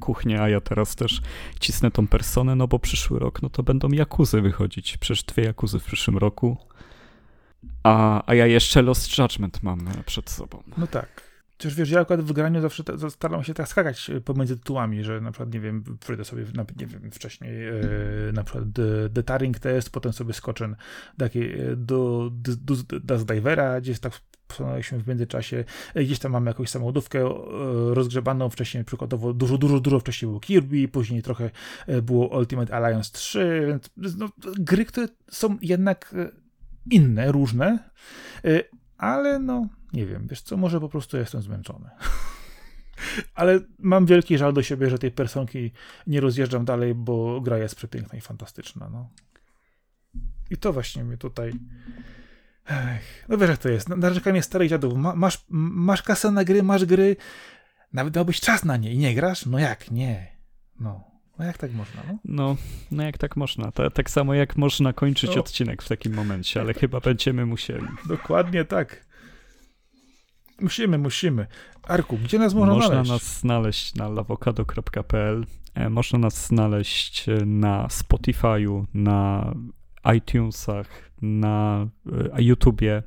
Speaker 2: kuchnię, a ja teraz też cisnę tą personę, no bo przyszły rok, no to będą Jakuzy wychodzić. Przecież dwie Jakuzy w przyszłym roku. A, a ja jeszcze Lost Judgment mam przed sobą.
Speaker 1: No tak. Chociaż wiesz, ja akurat w graniu zawsze te, staram się tak skakać e, pomiędzy tytułami, że na przykład, nie wiem, przejdę sobie, na, nie wiem, wcześniej e, na przykład The, The Taring Test, potem sobie skoczę do, do, do, do Dust Divera, gdzieś tak się w międzyczasie, e, gdzieś tam mamy jakąś samochodówkę e, rozgrzebaną, wcześniej przykładowo dużo, dużo, dużo wcześniej było Kirby, później trochę było Ultimate Alliance 3, więc no, gry, które są jednak inne, różne, ale no, nie wiem, wiesz co, może po prostu jestem zmęczony. Ale mam wielki żal do siebie, że tej personki nie rozjeżdżam dalej, bo gra jest przepiękna i fantastyczna. No. I to właśnie mnie tutaj. Ech, no wiesz, jak to jest. Narzekanie starych dziadów. Ma, masz, masz kasę na gry, masz gry. Nawet dałbyś czas na nie i nie grasz? No jak? Nie. No. No jak tak można? No,
Speaker 2: no, no jak tak można. To, tak samo jak można kończyć no. odcinek w takim momencie, ale chyba będziemy musieli.
Speaker 1: Dokładnie tak. Musimy, musimy. Arku, gdzie nas można,
Speaker 2: można
Speaker 1: znaleźć?
Speaker 2: Można nas znaleźć na lawokado.pl, e, można nas znaleźć e, na Spotify'u, na iTunesach, na e, YouTubie,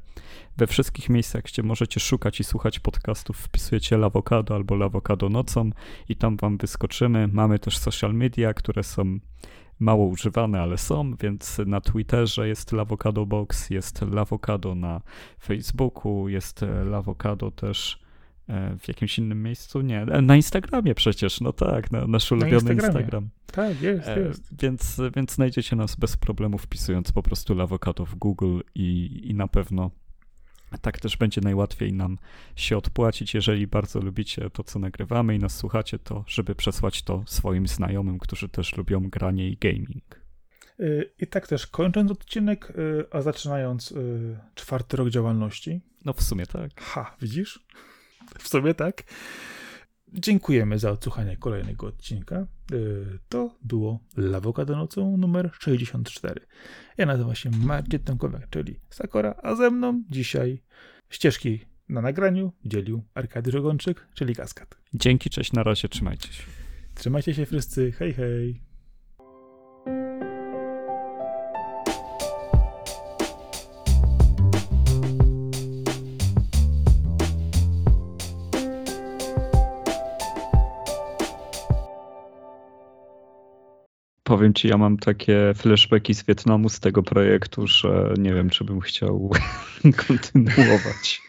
Speaker 2: we wszystkich miejscach, gdzie możecie szukać i słuchać podcastów, wpisujecie Lawokado albo Lawokado nocą i tam wam wyskoczymy. Mamy też social media, które są mało używane, ale są, więc na Twitterze jest Lavocado Box, jest Lavocado na Facebooku, jest Lavocado też e, w jakimś innym miejscu? Nie, e, na Instagramie przecież, no tak, na, nasz ulubiony na Instagram.
Speaker 1: Tak, jest, e, jest.
Speaker 2: Więc, więc znajdziecie nas bez problemu wpisując po prostu Lavocado w Google i, i na pewno tak też będzie najłatwiej nam się odpłacić, jeżeli bardzo lubicie to, co nagrywamy i nas słuchacie, to żeby przesłać to swoim znajomym, którzy też lubią granie i gaming.
Speaker 1: Y, I tak też kończąc odcinek, y, a zaczynając y, czwarty rok działalności.
Speaker 2: No w sumie tak.
Speaker 1: Ha, widzisz? W sumie tak. Dziękujemy za odsłuchanie kolejnego odcinka. To było Lawokado nocą numer 64. Ja nazywam się Marcin Tomkowiak, czyli Sakora, a ze mną dzisiaj ścieżki na nagraniu dzielił Arkady Żogonczyk, czyli Kaskad.
Speaker 2: Dzięki, cześć, na razie, trzymajcie się.
Speaker 1: Trzymajcie się wszyscy, hej hej.
Speaker 2: Powiem ci, ja mam takie flashbacki z Wietnamu z tego projektu, że nie wiem, czy bym chciał kontynuować.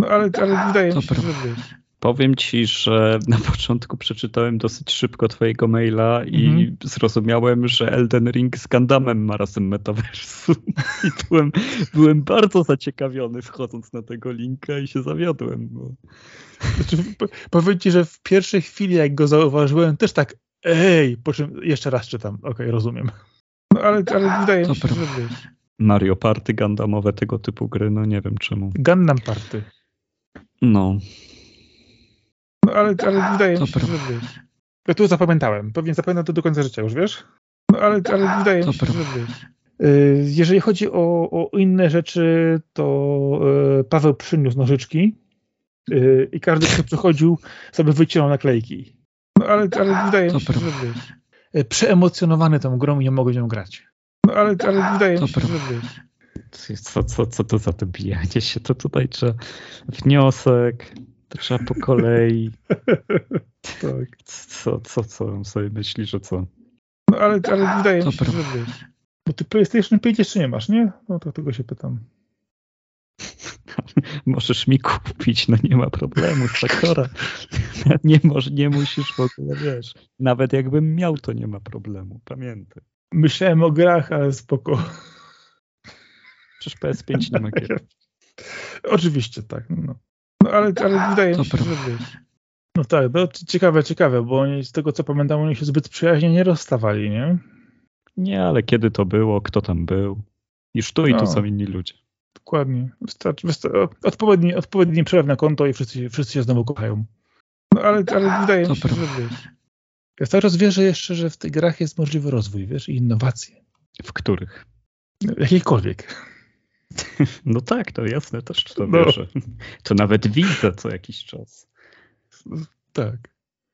Speaker 1: No ale, ale wydaje mi się, że wiesz.
Speaker 2: Powiem ci, że na początku przeczytałem dosyć szybko twojego maila i mhm. zrozumiałem, że Elden Ring z Gundamem ma razem metaversum. I byłem, byłem bardzo zaciekawiony wchodząc na tego linka i się zawiodłem. Bo...
Speaker 1: Znaczy, powiem ci, że w pierwszej chwili jak go zauważyłem też tak ej, po czym jeszcze raz czytam. Okej, okay, rozumiem. No ale, ale wydaje mi się, że wiesz.
Speaker 2: Mario Party Gundamowe, tego typu gry, no nie wiem czemu.
Speaker 1: Gundam Party.
Speaker 2: No.
Speaker 1: No ale, ale wydaje mi się, że wiesz. Ja tu zapamiętałem. Pewnie zapamiętam to do końca życia już, wiesz? No ale, ale wydaje mi się, że wiesz. Y, jeżeli chodzi o, o inne rzeczy, to y, Paweł przyniósł nożyczki y, i każdy, kto przychodził, sobie wycinał naklejki. Ale, ale wydaje mi się, że wiesz. Przeemocjonowany tą grą i nie mogę nią grać. No ale, ale wydaje mi się, że wiesz.
Speaker 2: Co, co, co to za to bijanie się? To tutaj trzeba wniosek, to trzeba po kolei. tak. Co, co, co on sobie myśli, że co?
Speaker 1: No ale, ale wydaje mi się, że wiesz. Bo ty PlayStation 5 jeszcze nie masz, nie? No to tego się pytam.
Speaker 2: Możesz mi kupić, no nie ma problemu, Sakora. Nie, może, nie musisz w ogóle, wiesz. Nawet jakbym miał, to nie ma problemu, pamiętaj.
Speaker 1: Myślałem o grach, ale spoko.
Speaker 2: Przecież PS5 nie ma gier.
Speaker 1: Oczywiście, tak. No. No ale, ale wydaje mi się, że wiesz. No tak, no, ciekawe, ciekawe, bo oni, z tego co pamiętam, oni się zbyt przyjaźnie nie rozstawali, nie?
Speaker 2: Nie, ale kiedy to było, kto tam był? Już tu i no, tu są inni ludzie.
Speaker 1: Dokładnie. Wystarczy, wystarczy, odpowiedni, odpowiedni przelew na konto i wszyscy, wszyscy się znowu kochają. No ale, ale wydaje mi się, że wiesz. Ja cały czas wierzę jeszcze, że w tych grach jest możliwy rozwój, wiesz, i innowacje.
Speaker 2: W których?
Speaker 1: Jakiejkolwiek.
Speaker 2: No tak, to jasne, też to no. wierzę. To nawet widzę co jakiś czas.
Speaker 1: Tak.